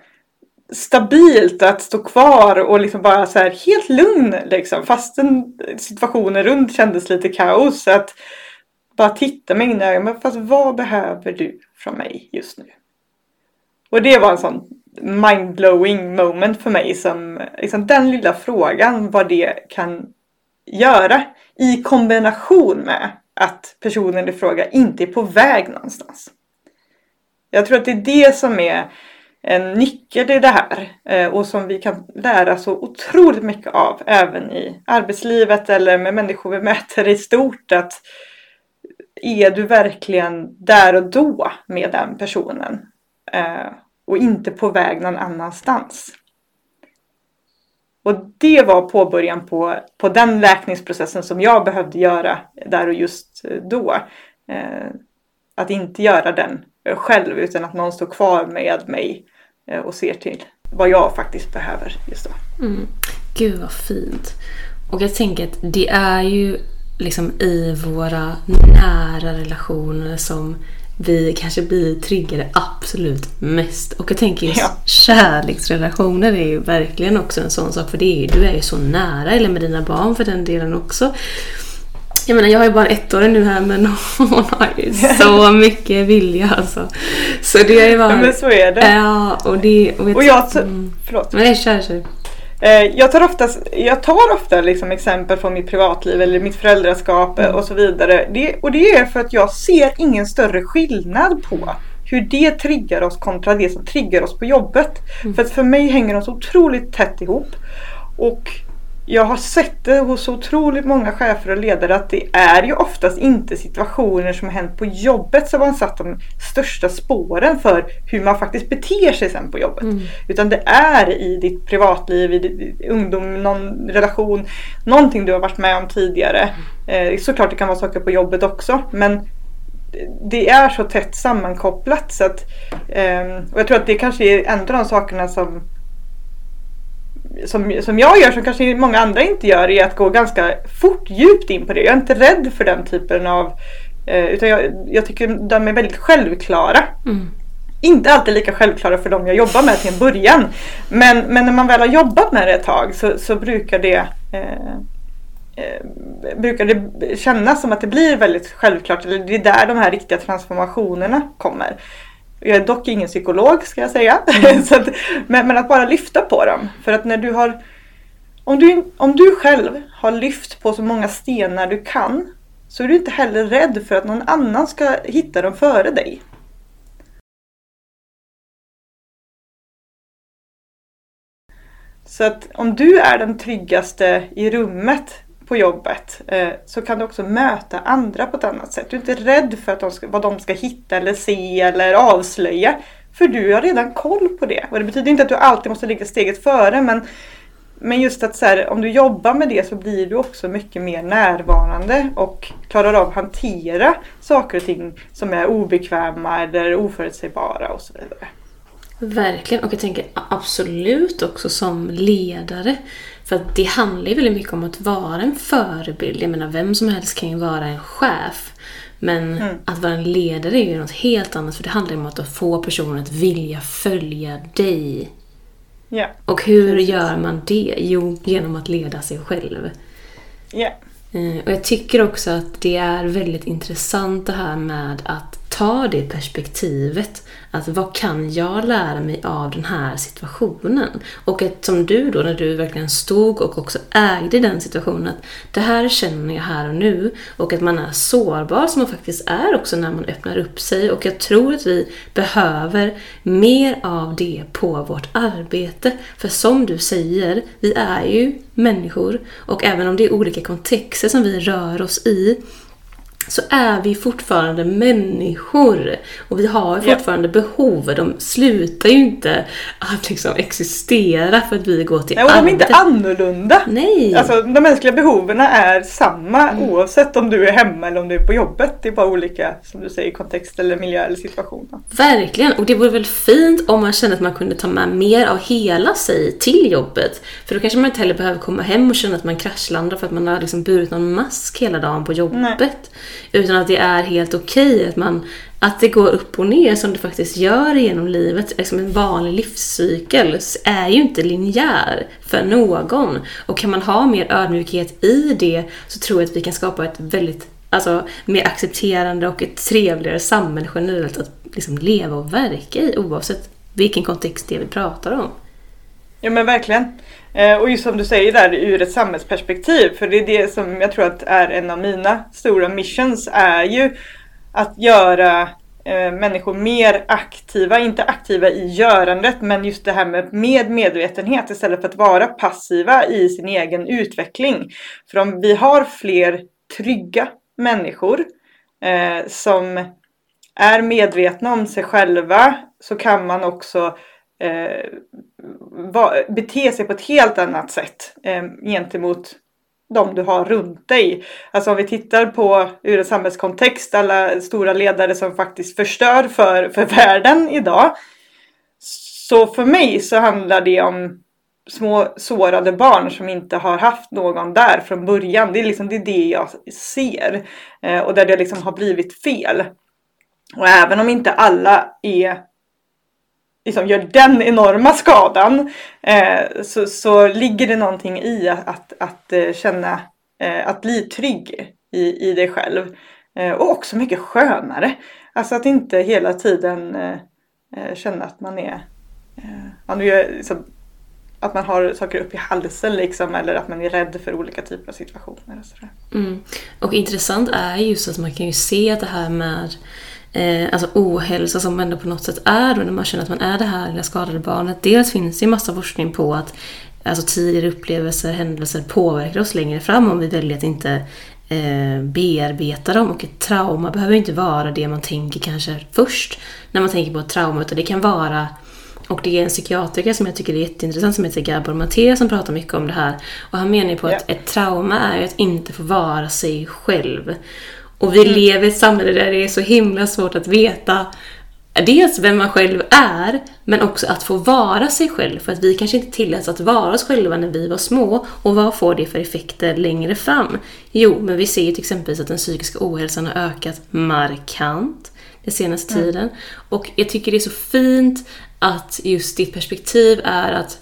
stabilt att stå kvar och liksom bara så här helt lugn liksom. Fastän situationen runt kändes lite kaos. Att bara titta mig in i ögonen. Fast vad behöver du från mig just nu? Och det var en sån mindblowing moment för mig som liksom den lilla frågan vad det kan göra i kombination med att personen i fråga inte är på väg någonstans. Jag tror att det är det som är en nyckel i det här eh, och som vi kan lära så otroligt mycket av även i arbetslivet eller med människor vi möter i stort. Att är du verkligen där och då med den personen? Eh, och inte på väg någon annanstans. Och det var påbörjan på, på den läkningsprocessen som jag behövde göra där och just eh, då. Eh, att inte göra den eh, själv utan att någon står kvar med mig och ser till vad jag faktiskt behöver just då. Mm. Gud vad fint. Och jag tänker att det är ju liksom i våra nära relationer som vi kanske blir triggade absolut mest. Och jag tänker just ja. kärleksrelationer är ju verkligen också en sån sak. För det är, du är ju så nära, eller med dina barn för den delen också. Jag menar, jag har ju bara ett år nu här men hon har ju så mycket vilja alltså. Så det är ju bara... Ja, men så är det. Ja, och det... Och, och jag... Mm. Förlåt. Nej, kör, kör. Eh, jag tar ofta, jag tar ofta liksom exempel från mitt privatliv eller mitt föräldraskap mm. och så vidare. Det, och det är för att jag ser ingen större skillnad på hur det triggar oss kontra det som triggar oss på jobbet. Mm. För att för mig hänger de så otroligt tätt ihop. Och jag har sett det hos otroligt många chefer och ledare att det är ju oftast inte situationer som hänt på jobbet som har satt de största spåren för hur man faktiskt beter sig sen på jobbet. Mm. Utan det är i ditt privatliv, i ditt ungdom, någon relation, någonting du har varit med om tidigare. Eh, såklart det kan vara saker på jobbet också men det är så tätt sammankopplat så att eh, och jag tror att det kanske är en av de sakerna som som, som jag gör som kanske många andra inte gör är att gå ganska fort djupt in på det. Jag är inte rädd för den typen av eh, utan jag, jag tycker de är väldigt självklara. Mm. Inte alltid lika självklara för de jag jobbar med till en början. Men, men när man väl har jobbat med det ett tag så, så brukar det eh, eh, brukar det kännas som att det blir väldigt självklart. Eller det är där de här riktiga transformationerna kommer. Jag är dock ingen psykolog ska jag säga. Mm. att, men, men, att bara lyfta på dem. För att när du har om du, om du själv har lyft på så många stenar du kan så är du inte heller rädd för att någon annan ska hitta dem före dig. Så att om du är den tryggaste i rummet på jobbet eh, så kan du också möta andra på ett annat sätt. Du är inte rädd för att de ska, vad de ska hitta eller se eller avslöja. För du har redan koll på det. Och det betyder inte att du alltid måste ligga steget före men, men just att så här, om du jobbar med det så blir du också mycket mer närvarande och klarar av att hantera saker och ting som är obekväma eller oförutsägbara och så vidare. Verkligen, och jag tänker absolut också som ledare. För att det handlar ju väldigt mycket om att vara en förebild. Jag menar, vem som helst kan ju vara en chef. Men mm. att vara en ledare är ju något helt annat. För det handlar ju om att få personen att vilja följa dig. Yeah. Och hur gör man det? Jo, genom att leda sig själv. Yeah. Och jag tycker också att det är väldigt intressant det här med att ta det perspektivet. Att vad kan jag lära mig av den här situationen? Och att som du då, när du verkligen stod och också ägde den situationen, att det här känner jag här och nu. Och att man är sårbar som man faktiskt är också när man öppnar upp sig. Och jag tror att vi behöver mer av det på vårt arbete. För som du säger, vi är ju människor. Och även om det är olika kontexter som vi rör oss i så är vi fortfarande människor. Och vi har fortfarande ja. behov. De slutar ju inte att liksom existera för att vi går till Nej, och de är inte annorlunda. Nej. Alltså, de mänskliga behoven är samma mm. oavsett om du är hemma eller om du är på jobbet. Det är bara olika, som du säger, kontext eller miljö eller situation. Verkligen. Och det vore väl fint om man kände att man kunde ta med mer av hela sig till jobbet. För då kanske man inte heller behöver komma hem och känna att man kraschlandar för att man har liksom burit någon mask hela dagen på jobbet. Nej. Utan att det är helt okej okay, att, man, att det går upp och ner som det faktiskt gör genom livet. Liksom en vanlig livscykel är ju inte linjär för någon. Och kan man ha mer ödmjukhet i det så tror jag att vi kan skapa ett väldigt alltså, mer accepterande och ett trevligare samhälle generellt att liksom leva och verka i oavsett vilken kontext det är vi pratar om. Ja men verkligen. Eh, och just som du säger där ur ett samhällsperspektiv, för det är det som jag tror att är en av mina stora missions, är ju att göra eh, människor mer aktiva, inte aktiva i görandet, men just det här med, med medvetenhet istället för att vara passiva i sin egen utveckling. För om vi har fler trygga människor eh, som är medvetna om sig själva så kan man också eh, va, bete sig på ett helt annat sätt eh, gentemot de du har runt dig. Alltså om vi tittar på ur en samhällskontext, alla stora ledare som faktiskt förstör för, för världen idag. Så för mig så handlar det om små sårade barn som inte har haft någon där från början. Det är liksom det, är det jag ser. Eh, och där det liksom har blivit fel. Och även om inte alla är liksom gör den enorma skadan eh, så, så ligger det någonting i att, att, att känna, eh, att bli trygg i, i dig själv. Eh, och också mycket skönare. Alltså att inte hela tiden eh, eh känna att man är, eh, är liksom, att man har saker upp i halsen liksom eller att man är rädd för olika typer av situationer. Och, sådär. Mm. och intressant är just att man kan ju se det här med eh, alltså ohälsa som ändå på något sätt är då när man känner att man är det här lilla skadade barnet. Dels finns det ju massa forskning på att alltså tidigare upplevelser, händelser påverkar oss längre fram om vi väljer att inte eh, bearbeta dem. Och ett trauma behöver inte vara det man tänker kanske först när man tänker på ett trauma, utan det kan vara och det är en psykiatriker som jag tycker är jätteintressant som heter Gabor Maté som pratar mycket om det här. Och han menar ju på att ett trauma är att inte få vara sig själv. Och vi mm. lever i ett samhälle där det är så himla svårt att veta dels vem man själv är, men också att få vara sig själv. För att vi kanske inte tilläts att vara oss själva när vi var små. Och vad får det för effekter längre fram? Jo, men vi ser ju till exempel att den psykiska ohälsan har ökat markant den senaste mm. tiden. Och jag tycker det är så fint att just ditt perspektiv är att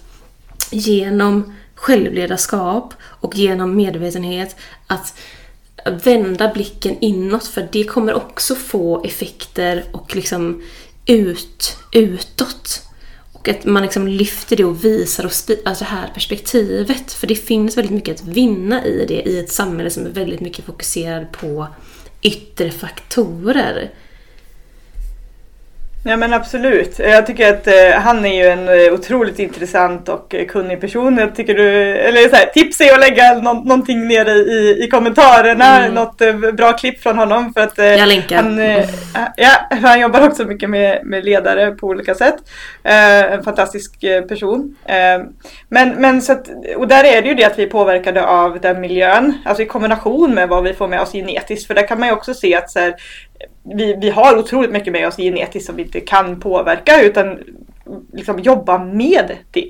genom självledarskap och genom medvetenhet att vända blicken inåt för det kommer också få effekter och liksom ut, utåt. Och att man liksom lyfter det och visar och alltså det här perspektivet. För det finns väldigt mycket att vinna i det i ett samhälle som är väldigt mycket fokuserad på yttre faktorer. Ja men absolut. Jag tycker att eh, han är ju en eh, otroligt intressant och eh, kunnig person. Jag tycker du, eller så här, tips är att lägga no någonting nere i, i kommentarerna. Mm. Något eh, bra klipp från honom. För att, eh, Jag länkar. Han, eh, ja, han jobbar också mycket med, med ledare på olika sätt. en fantastisk person. men, men så att, och där är det ju det att vi är påverkade av den miljön. Alltså i kombination med vad vi får med oss genetiskt. För där kan man ju också se att så här, vi, vi har otroligt mycket med oss genetiskt som vi inte kan påverka utan liksom jobba med det.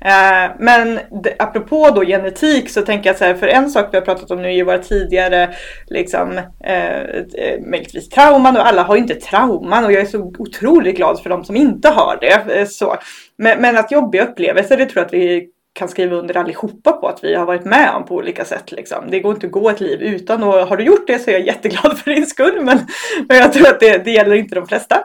Eh, men apropå då genetik så tänker jag så här, för en sak vi har pratat om nu i våra tidigare liksom, eh, eh, möjligtvis trauman och alla har ju inte trauman och jag är så otroligt glad för de som inte har det. Eh, så. Men, men att jobbiga upplevelser, det tror jag att vi kan skriva under allihopa på att vi har varit med om på olika sätt. Liksom. Det går inte att gå ett liv utan och har du gjort det så är jag jätteglad för din skull men, men jag tror att det, det gäller inte de flesta.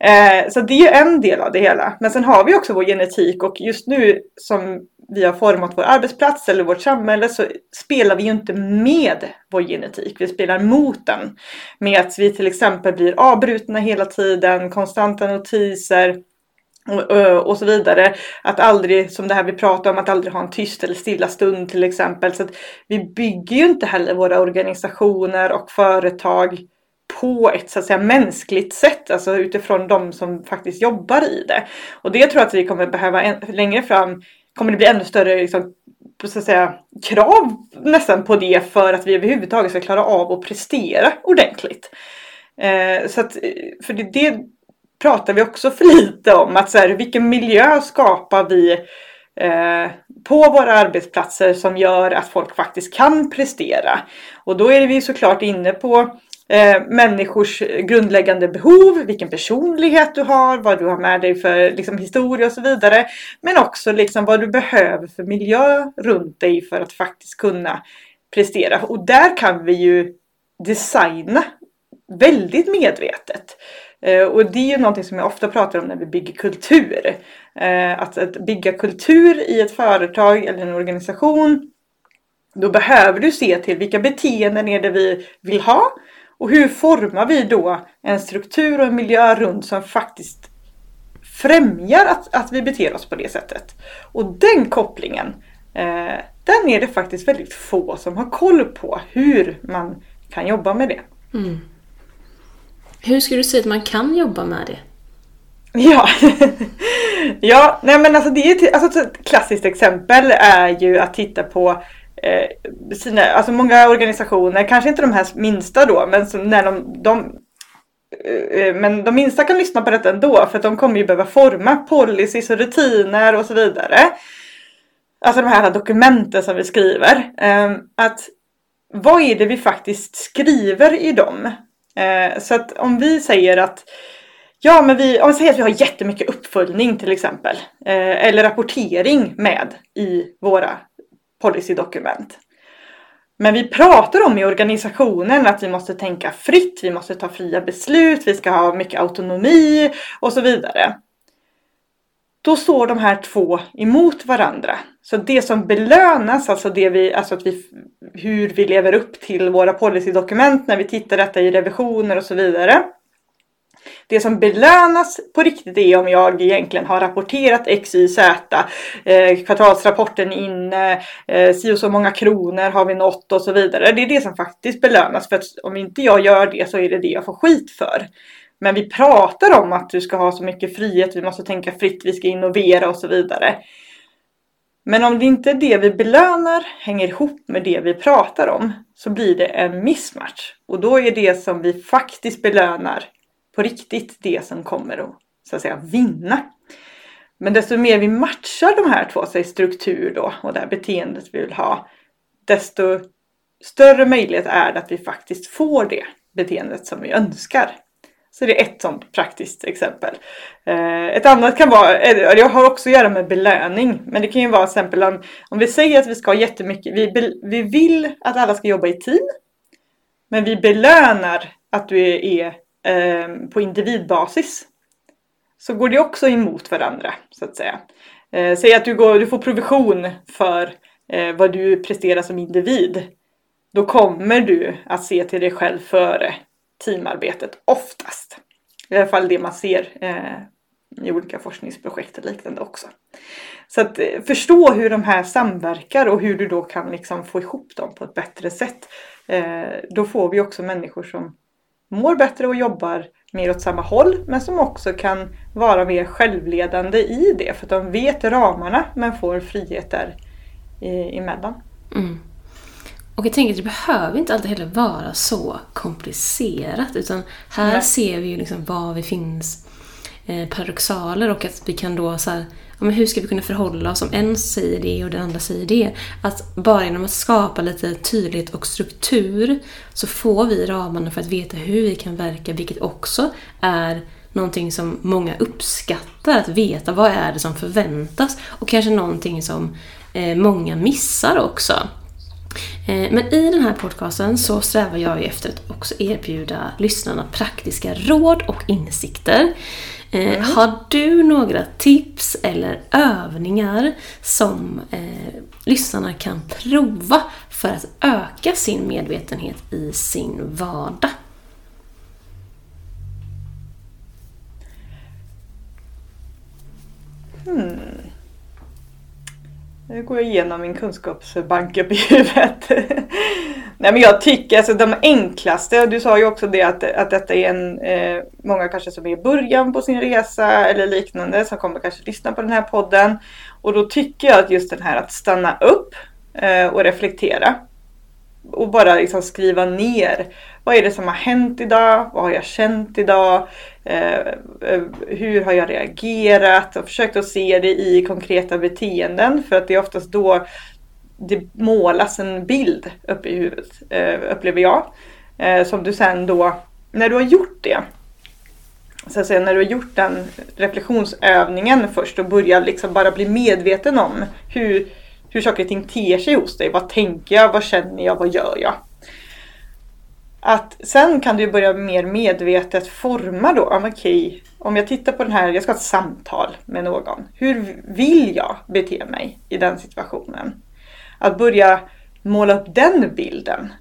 Eh, så det är ju en del av det hela. Men sen har vi också vår genetik och just nu som vi har format vår arbetsplats eller vårt samhälle så spelar vi ju inte med vår genetik. Vi spelar mot den. Med att vi till exempel blir avbrutna hela tiden, konstanta notiser, och, eh, och så vidare. Att aldrig, som det här vi pratar om, att aldrig ha en tyst eller stilla stund till exempel. Så att vi bygger ju inte heller våra organisationer och företag på ett så att säga mänskligt sätt, alltså utifrån de som faktiskt jobbar i det. Och det tror jag att vi kommer behöva en, längre fram, kommer det bli ännu större liksom, så att säga, krav nästan på det för att vi överhuvudtaget ska klara av att prestera ordentligt. Eh, så att, eh, för det, det pratar vi också för lite om. Att så här, vilken miljö skapar vi eh, på våra arbetsplatser som gör att folk faktiskt kan prestera. Och då är vi såklart inne på eh, människors grundläggande behov, vilken personlighet du har, vad du har med dig för liksom, historia och så vidare. Men också liksom, vad du behöver för miljö runt dig för att faktiskt kunna prestera. Och där kan vi ju designa väldigt medvetet. Eh, och det är ju någonting som jag ofta pratar om när vi bygger kultur. Eh, att, att bygga kultur i ett företag eller en organisation då behöver du se till vilka beteenden är det vi vill ha och hur formar vi då en struktur och en miljö runt som faktiskt främjar att, att vi beter oss på det sättet. Och den kopplingen, eh, den är det faktiskt väldigt få som har koll på hur man kan jobba med det. Mm. Hur skulle du säga att man kan jobba med det? Ja, ja nej men alltså det är alltså ett klassiskt exempel är ju att titta på eh, sina, alltså många organisationer, kanske inte de här minsta då, men när de, de eh, eh, men de minsta kan lyssna på detta ändå för att de kommer ju behöva forma policies och rutiner och så vidare. Alltså de här dokumenten som vi skriver. Ehm, att vad är det vi faktiskt skriver i dem? Eh, så att om vi säger att Ja, men vi, om vi säger att vi har jättemycket uppföljning till exempel. Eh, eller rapportering med i våra policydokument. Men vi pratar om i organisationen att vi måste tänka fritt, vi måste ta fria beslut, vi ska ha mycket autonomi och så vidare. Då står de här två emot varandra. Så det som belönas, alltså, det vi, alltså att vi, hur vi lever upp till våra policydokument när vi tittar detta i revisioner och så vidare. Det som belönas på riktigt är om jag egentligen har rapporterat X, Y, Z. Eh, kvartalsrapporten inne, eh, si och så många kronor har vi nått och så vidare. Det är det som faktiskt belönas för att om inte jag gör det så är det det jag får skit för. Men vi pratar om att du ska ha så mycket frihet, vi måste tänka fritt, vi ska innovera och så vidare. Men om det inte är det vi belönar hänger ihop med det vi pratar om så blir det en mismatch. Och då är det som vi faktiskt belönar på riktigt det som kommer att, så att säga, vinna. Men desto mer vi matchar de här två, säg struktur då och det här beteendet vi vill ha, desto större möjlighet är det att vi faktiskt får det beteendet som vi önskar. Så det är ett sånt praktiskt exempel. Eh, ett annat kan vara, eh, det har också att göra med belöning, men det kan ju vara till exempel om, om vi säger att vi ska ha jättemycket, vi, vi vill att alla ska jobba i team, men vi belönar att du är, är på individbasis. Så går det också emot varandra, så att säga. Säg att du, går, du får provision för vad du presterar som individ. Då kommer du att se till dig själv före teamarbetet oftast. I alla fall det man ser eh, i olika forskningsprojekt och liknande också. Så att eh, förstå hur de här samverkar och hur du då kan liksom få ihop dem på ett bättre sätt. Eh, då får vi också människor som mår bättre och jobbar mer åt samma håll men som också kan vara mer självledande i det för att de vet ramarna men får frihet där eh, emellan. Mm. Och jag tänker att det behöver inte alltid heller vara så komplicerat. Utan här Nej. ser vi ju liksom var vi finns eh, paradoxaler och att vi kan då så här, ja, men hur ska vi kunna förhålla oss om en säger det och den andra säger det? Att bara genom att skapa lite tydlighet och struktur så får vi ramarna för att veta hur vi kan verka, vilket också är någonting som många uppskattar, att veta vad är det som förväntas och kanske någonting som eh, många missar också. Eh, men i den här podcasten så strävar jag efter att också erbjuda lyssnarna praktiska råd och insikter. Eh, mm. Har du några tips eller övningar som eh, lyssnarna kan prova för att öka sin medvetenhet i sin vardag? Hmm. Nu går jag igenom min kunskapsbank upp i huvudet. Nej men jag tycker alltså de enklaste, och du sa ju också det att, att detta är en, eh, många kanske som är i början på sin resa eller liknande som kommer kanske lyssna på den här podden. Och då tycker jag att just den här att stanna upp eh, och reflektera och bara liksom skriva ner. Vad är det som har hänt idag? Vad har jag känt idag? Eh, eh, hur har jag reagerat? Och försökt att se det i konkreta beteenden. För att det är oftast då det målas en bild uppe i huvudet, eh, upplever jag. Eh, som du sen då, när du har gjort det. Så att säga, när du har gjort den reflektionsövningen först och börjar liksom bara bli medveten om hur hur saker och ting ter sig hos dig. Vad tänker jag? Vad känner jag? Vad gör jag? Att sen kan du börja mer medvetet forma då. Ah, okej, okay, om jag tittar på den här, jag ska ha ett samtal med någon. Hur vill jag bete mig i den situationen? Att börja måla upp den bilden.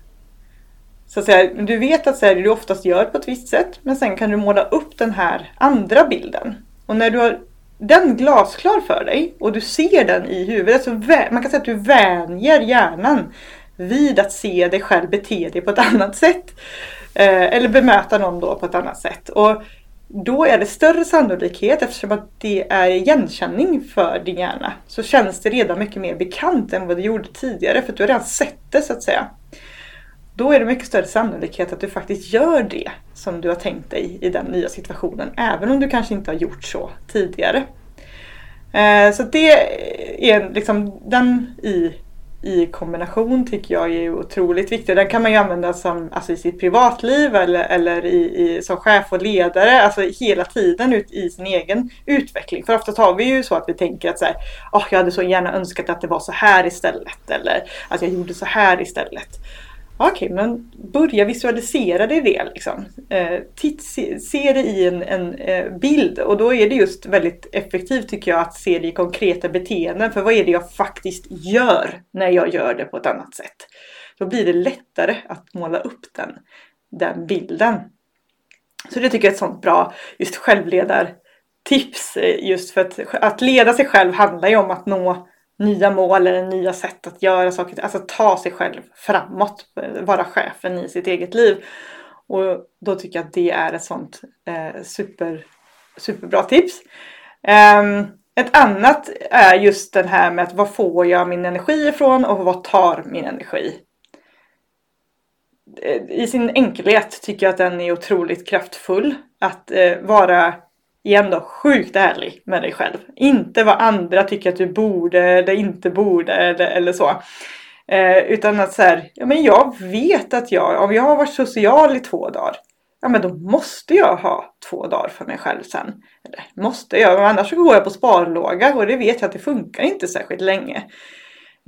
Så att säga, du vet att så här, du oftast gör på ett visst sätt, men sen kan du måla upp den här andra bilden. Och när du har den glasklar för dig och du ser den i huvudet. Så man kan säga att du vänjer hjärnan vid att se dig själv bete dig på ett annat sätt. Eh, eller bemöta någon då på ett annat sätt. Och då är det större sannolikhet eftersom att det är igenkänning för din hjärna. Så känns det redan mycket mer bekant än vad det gjorde tidigare för att du har redan sett det så att säga. Då är det mycket större sannolikhet att du faktiskt gör det som du har tänkt dig i den nya situationen. Även om du kanske inte har gjort så tidigare. Eh, så det är liksom den i, i kombination tycker jag är otroligt viktig. Den kan man ju använda som, alltså i sitt privatliv eller, eller i, i, som chef och ledare. Alltså hela tiden ut i sin egen utveckling. För oftast har vi ju så att vi tänker att så här, oh, jag hade så gärna önskat att det var så här istället. Eller att jag gjorde så här istället. Okej, okay, men börja visualisera dig det. Liksom. Eh, titt, se, se, det i en, en eh, bild och då är det just väldigt effektivt tycker jag att se det i konkreta beteenden. För vad är det jag faktiskt gör när jag gör det på ett annat sätt? Då blir det lättare att måla upp den, den bilden. Så det tycker jag är ett sånt bra just självledartips. Eh, just för att, att leda sig själv handlar ju om att nå nya mål eller nya sätt att göra saker. Alltså ta sig själv framåt. Vara chefen i sitt eget liv. Och då tycker jag att det är ett sånt eh, super, superbra tips. Um, ett annat är just den här med att var får jag min energi ifrån och vad tar min energi? Eh, I sin enkelhet tycker jag att den är otroligt kraftfull. Att eh, vara, igen då, sjukt ärlig med dig själv. Inte vad andra tycker att du borde eller inte borde eller, eller så. Eh, utan att så här, ja men jag vet att jag, om jag har varit social i två dagar, ja men då måste jag ha två dagar för mig själv sen. Eller måste jag, annars så går jag på sparlåga och det vet jag att det funkar inte särskilt länge.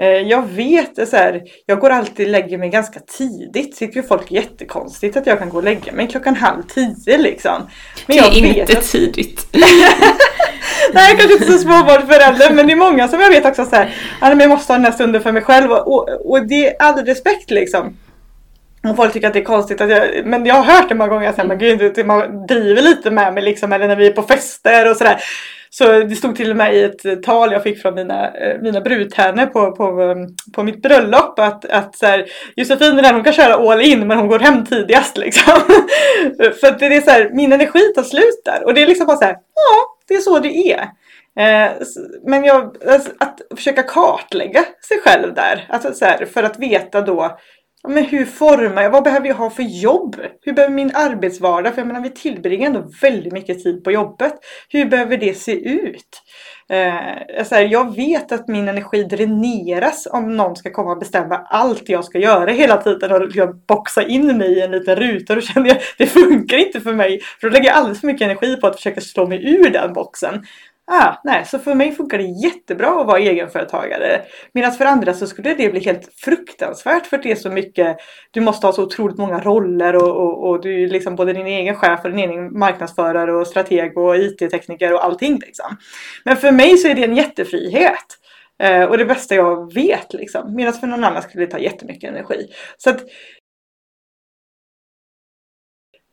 Eh, Jag vet så här, jag går alltid och lägger mig ganska tidigt. Tycker folk är jättekonstigt att jag kan gå och lägga mig klockan halv tio liksom. Men det är inte att- tidigt. Nej, kanske inte så småbarnsförälder, men det är många som jag vet också så här, "Ja, men jag måste ha den här stunden för mig själv och, och, och det är all respekt liksom. Och folk tycker att det är konstigt att jag, men jag har hört det många gånger, gud, det- man driver lite med mig liksom, eller när vi är på fester och sådär. Så det stod till och med i ett eh, tal jag fick från mina, eh, mina brudtärnor på, på, ehm, på mitt bröllop att, att så här, Josefin den här, hon kan köra all in men hon går hem tidigast liksom. För att det är så här, min energi tar slut där och det är liksom bara så här, ja det är så det är. Eh, men jag, alltså, att försöka kartlägga sig själv där, alltså så här, för att veta då men hur formar jag? Vad behöver jag ha för jobb? Hur behöver min arbetsvardag? För jag menar, vi tillbringar ändå väldigt mycket tid på jobbet. Hur behöver det se ut? Eh, så här, jag vet att min energi dräneras om någon ska komma och bestämma allt jag ska göra hela tiden och jag boxa in mig i en liten ruta. Då känner jag det funkar inte för mig. För då lägger jag alldeles för mycket energi på att försöka slå mig ur den boxen. Ah, nej, så för mig funkar det jättebra att vara egenföretagare. Medan för andra så skulle det bli helt fruktansvärt för att det är så mycket, du måste ha så otroligt många roller och, och, och du är liksom både din egen chef och din egen marknadsförare och strateg och IT-tekniker och allting liksom. Men för mig så är det en jättefrihet. Eh, och det bästa jag vet liksom. Medan för någon annan skulle det ta jättemycket energi. Så att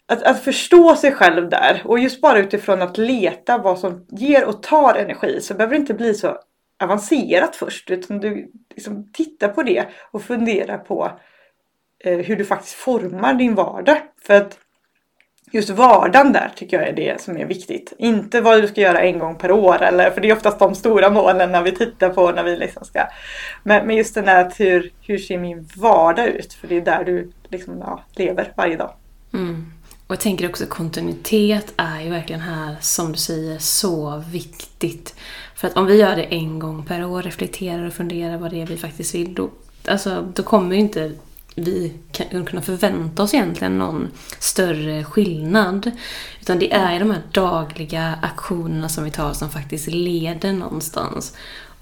att, att förstå sig själv där och just bara utifrån att leta vad som ger och tar energi så behöver det inte bli så avancerat först utan du liksom tittar på det och funderar på eh, hur du faktiskt formar din vardag. För att just vardagen där tycker jag är det som är viktigt. Inte vad du ska göra en gång per år eller för det är oftast de stora målen när vi tittar på när vi liksom ska. Men, men just den där att hur, hur ser min vardag ut? För det är där du liksom, ja, lever varje dag. Mm. Och jag tänker också kontinuitet är ju verkligen här, som du säger, så viktigt. För att om vi gör det en gång per år, reflekterar och funderar vad det är vi faktiskt vill, då, alltså, då kommer ju inte vi kan- kunna förvänta oss egentligen någon större skillnad. Utan det är ju de här dagliga aktionerna som vi tar som faktiskt leder någonstans.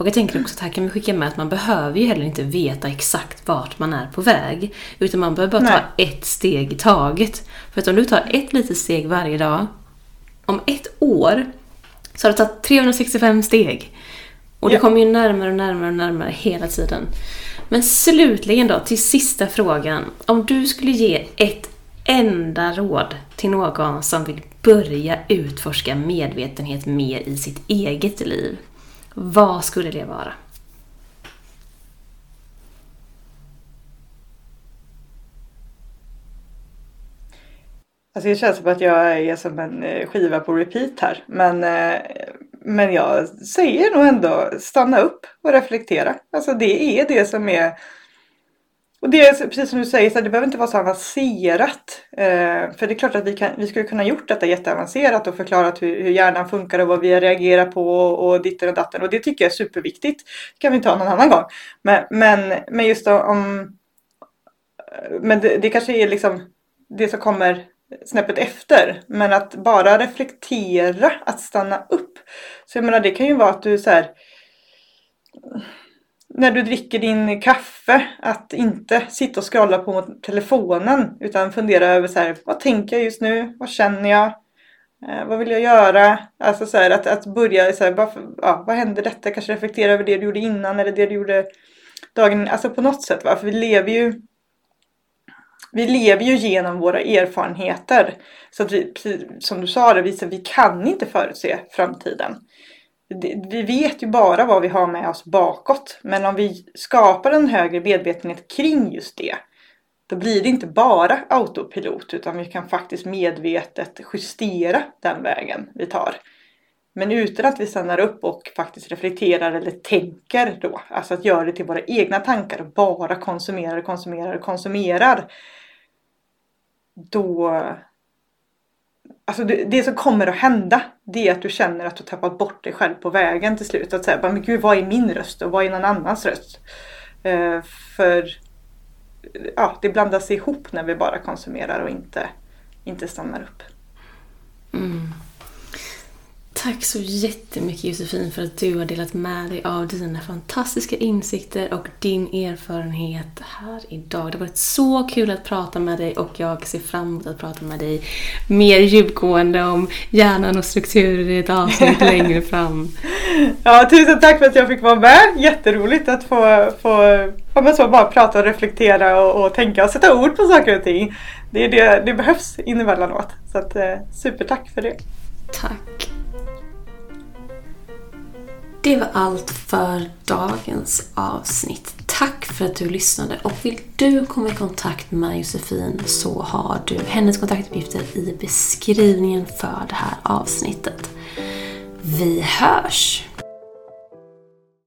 Och jag tänker också att här kan vi skicka med att man behöver ju heller inte veta exakt vart man är på väg. Utan man behöver bara ta Nej. ett steg i taget. För att om du tar ett litet steg varje dag, om ett år så har du tagit 365 steg. Och du Ja. kommer ju närmare och närmare och närmare hela tiden. Men slutligen då, till sista frågan. Om du skulle ge ett enda råd till någon som vill börja utforska medvetenhet mer i sitt eget liv. Vad skulle det vara? Alltså det känns som att jag är som en eh, skiva på repeat här. Men, eh, men jag säger nog ändå stanna upp och reflektera. Alltså det är det som är och det är precis som du säger, så det behöver inte vara så avancerat. Eh, för det är klart att vi, kan, vi skulle kunna gjort detta jätteavancerat och förklarat hur, hur hjärnan funkar och vad vi reagerar på och, och ditten och datten. Och det tycker jag är superviktigt. Det kan vi ta någon annan gång. Men, men, men just då, om... Men det, det kanske är liksom det som kommer snäppet efter. Men att bara reflektera, att stanna upp. Så jag menar det kan ju vara att du så här när du dricker din kaffe att inte sitta och scrolla på telefonen utan fundera över så här, vad tänker jag just nu? Vad känner jag? Eh, vad vill jag göra? Alltså så här, att, att börja så här, bara, ja, vad hände detta? Kanske reflektera över det du gjorde innan eller det du gjorde dagen Alltså på något sätt va? För vi lever ju vi lever ju genom våra erfarenheter. Så att vi, som du sa, det vi kan inte förutse framtiden. Vi vet ju bara vad vi har med oss bakåt. Men om vi skapar en högre medvetenhet kring just det. Då blir det inte bara autopilot utan vi kan faktiskt medvetet justera den vägen vi tar. Men utan att vi stannar upp och faktiskt reflekterar eller tänker då. Alltså att göra det till våra egna tankar och bara konsumerar, konsumerar, konsumerar. Då... Alltså det, det, som kommer att hända det är att du känner att du tappat bort dig själv på vägen till slut. Att säga, men gud vad är min röst och vad är någon annans röst? Eh, för ja, det blandas ihop när vi bara konsumerar och inte, inte stannar upp. Mm. Tack så jättemycket Josefin för att du har delat med dig av dina fantastiska insikter och din erfarenhet här idag. Det har varit så kul att prata med dig och jag ser fram emot att prata med dig mer djupgående om hjärnan och strukturer i ett avsnitt längre fram. Ja, tusen tack för att jag fick vara med. Jätteroligt att få, få ja, så bara prata och reflektera och, och tänka och sätta ord på saker och ting. Det, är det, det behövs emellanåt. Så att, eh, supertack för det. Tack. Det var allt för dagens avsnitt. Tack för att du lyssnade och vill du komma i kontakt med Josefin så har du hennes kontaktuppgifter i beskrivningen för det här avsnittet. Vi hörs!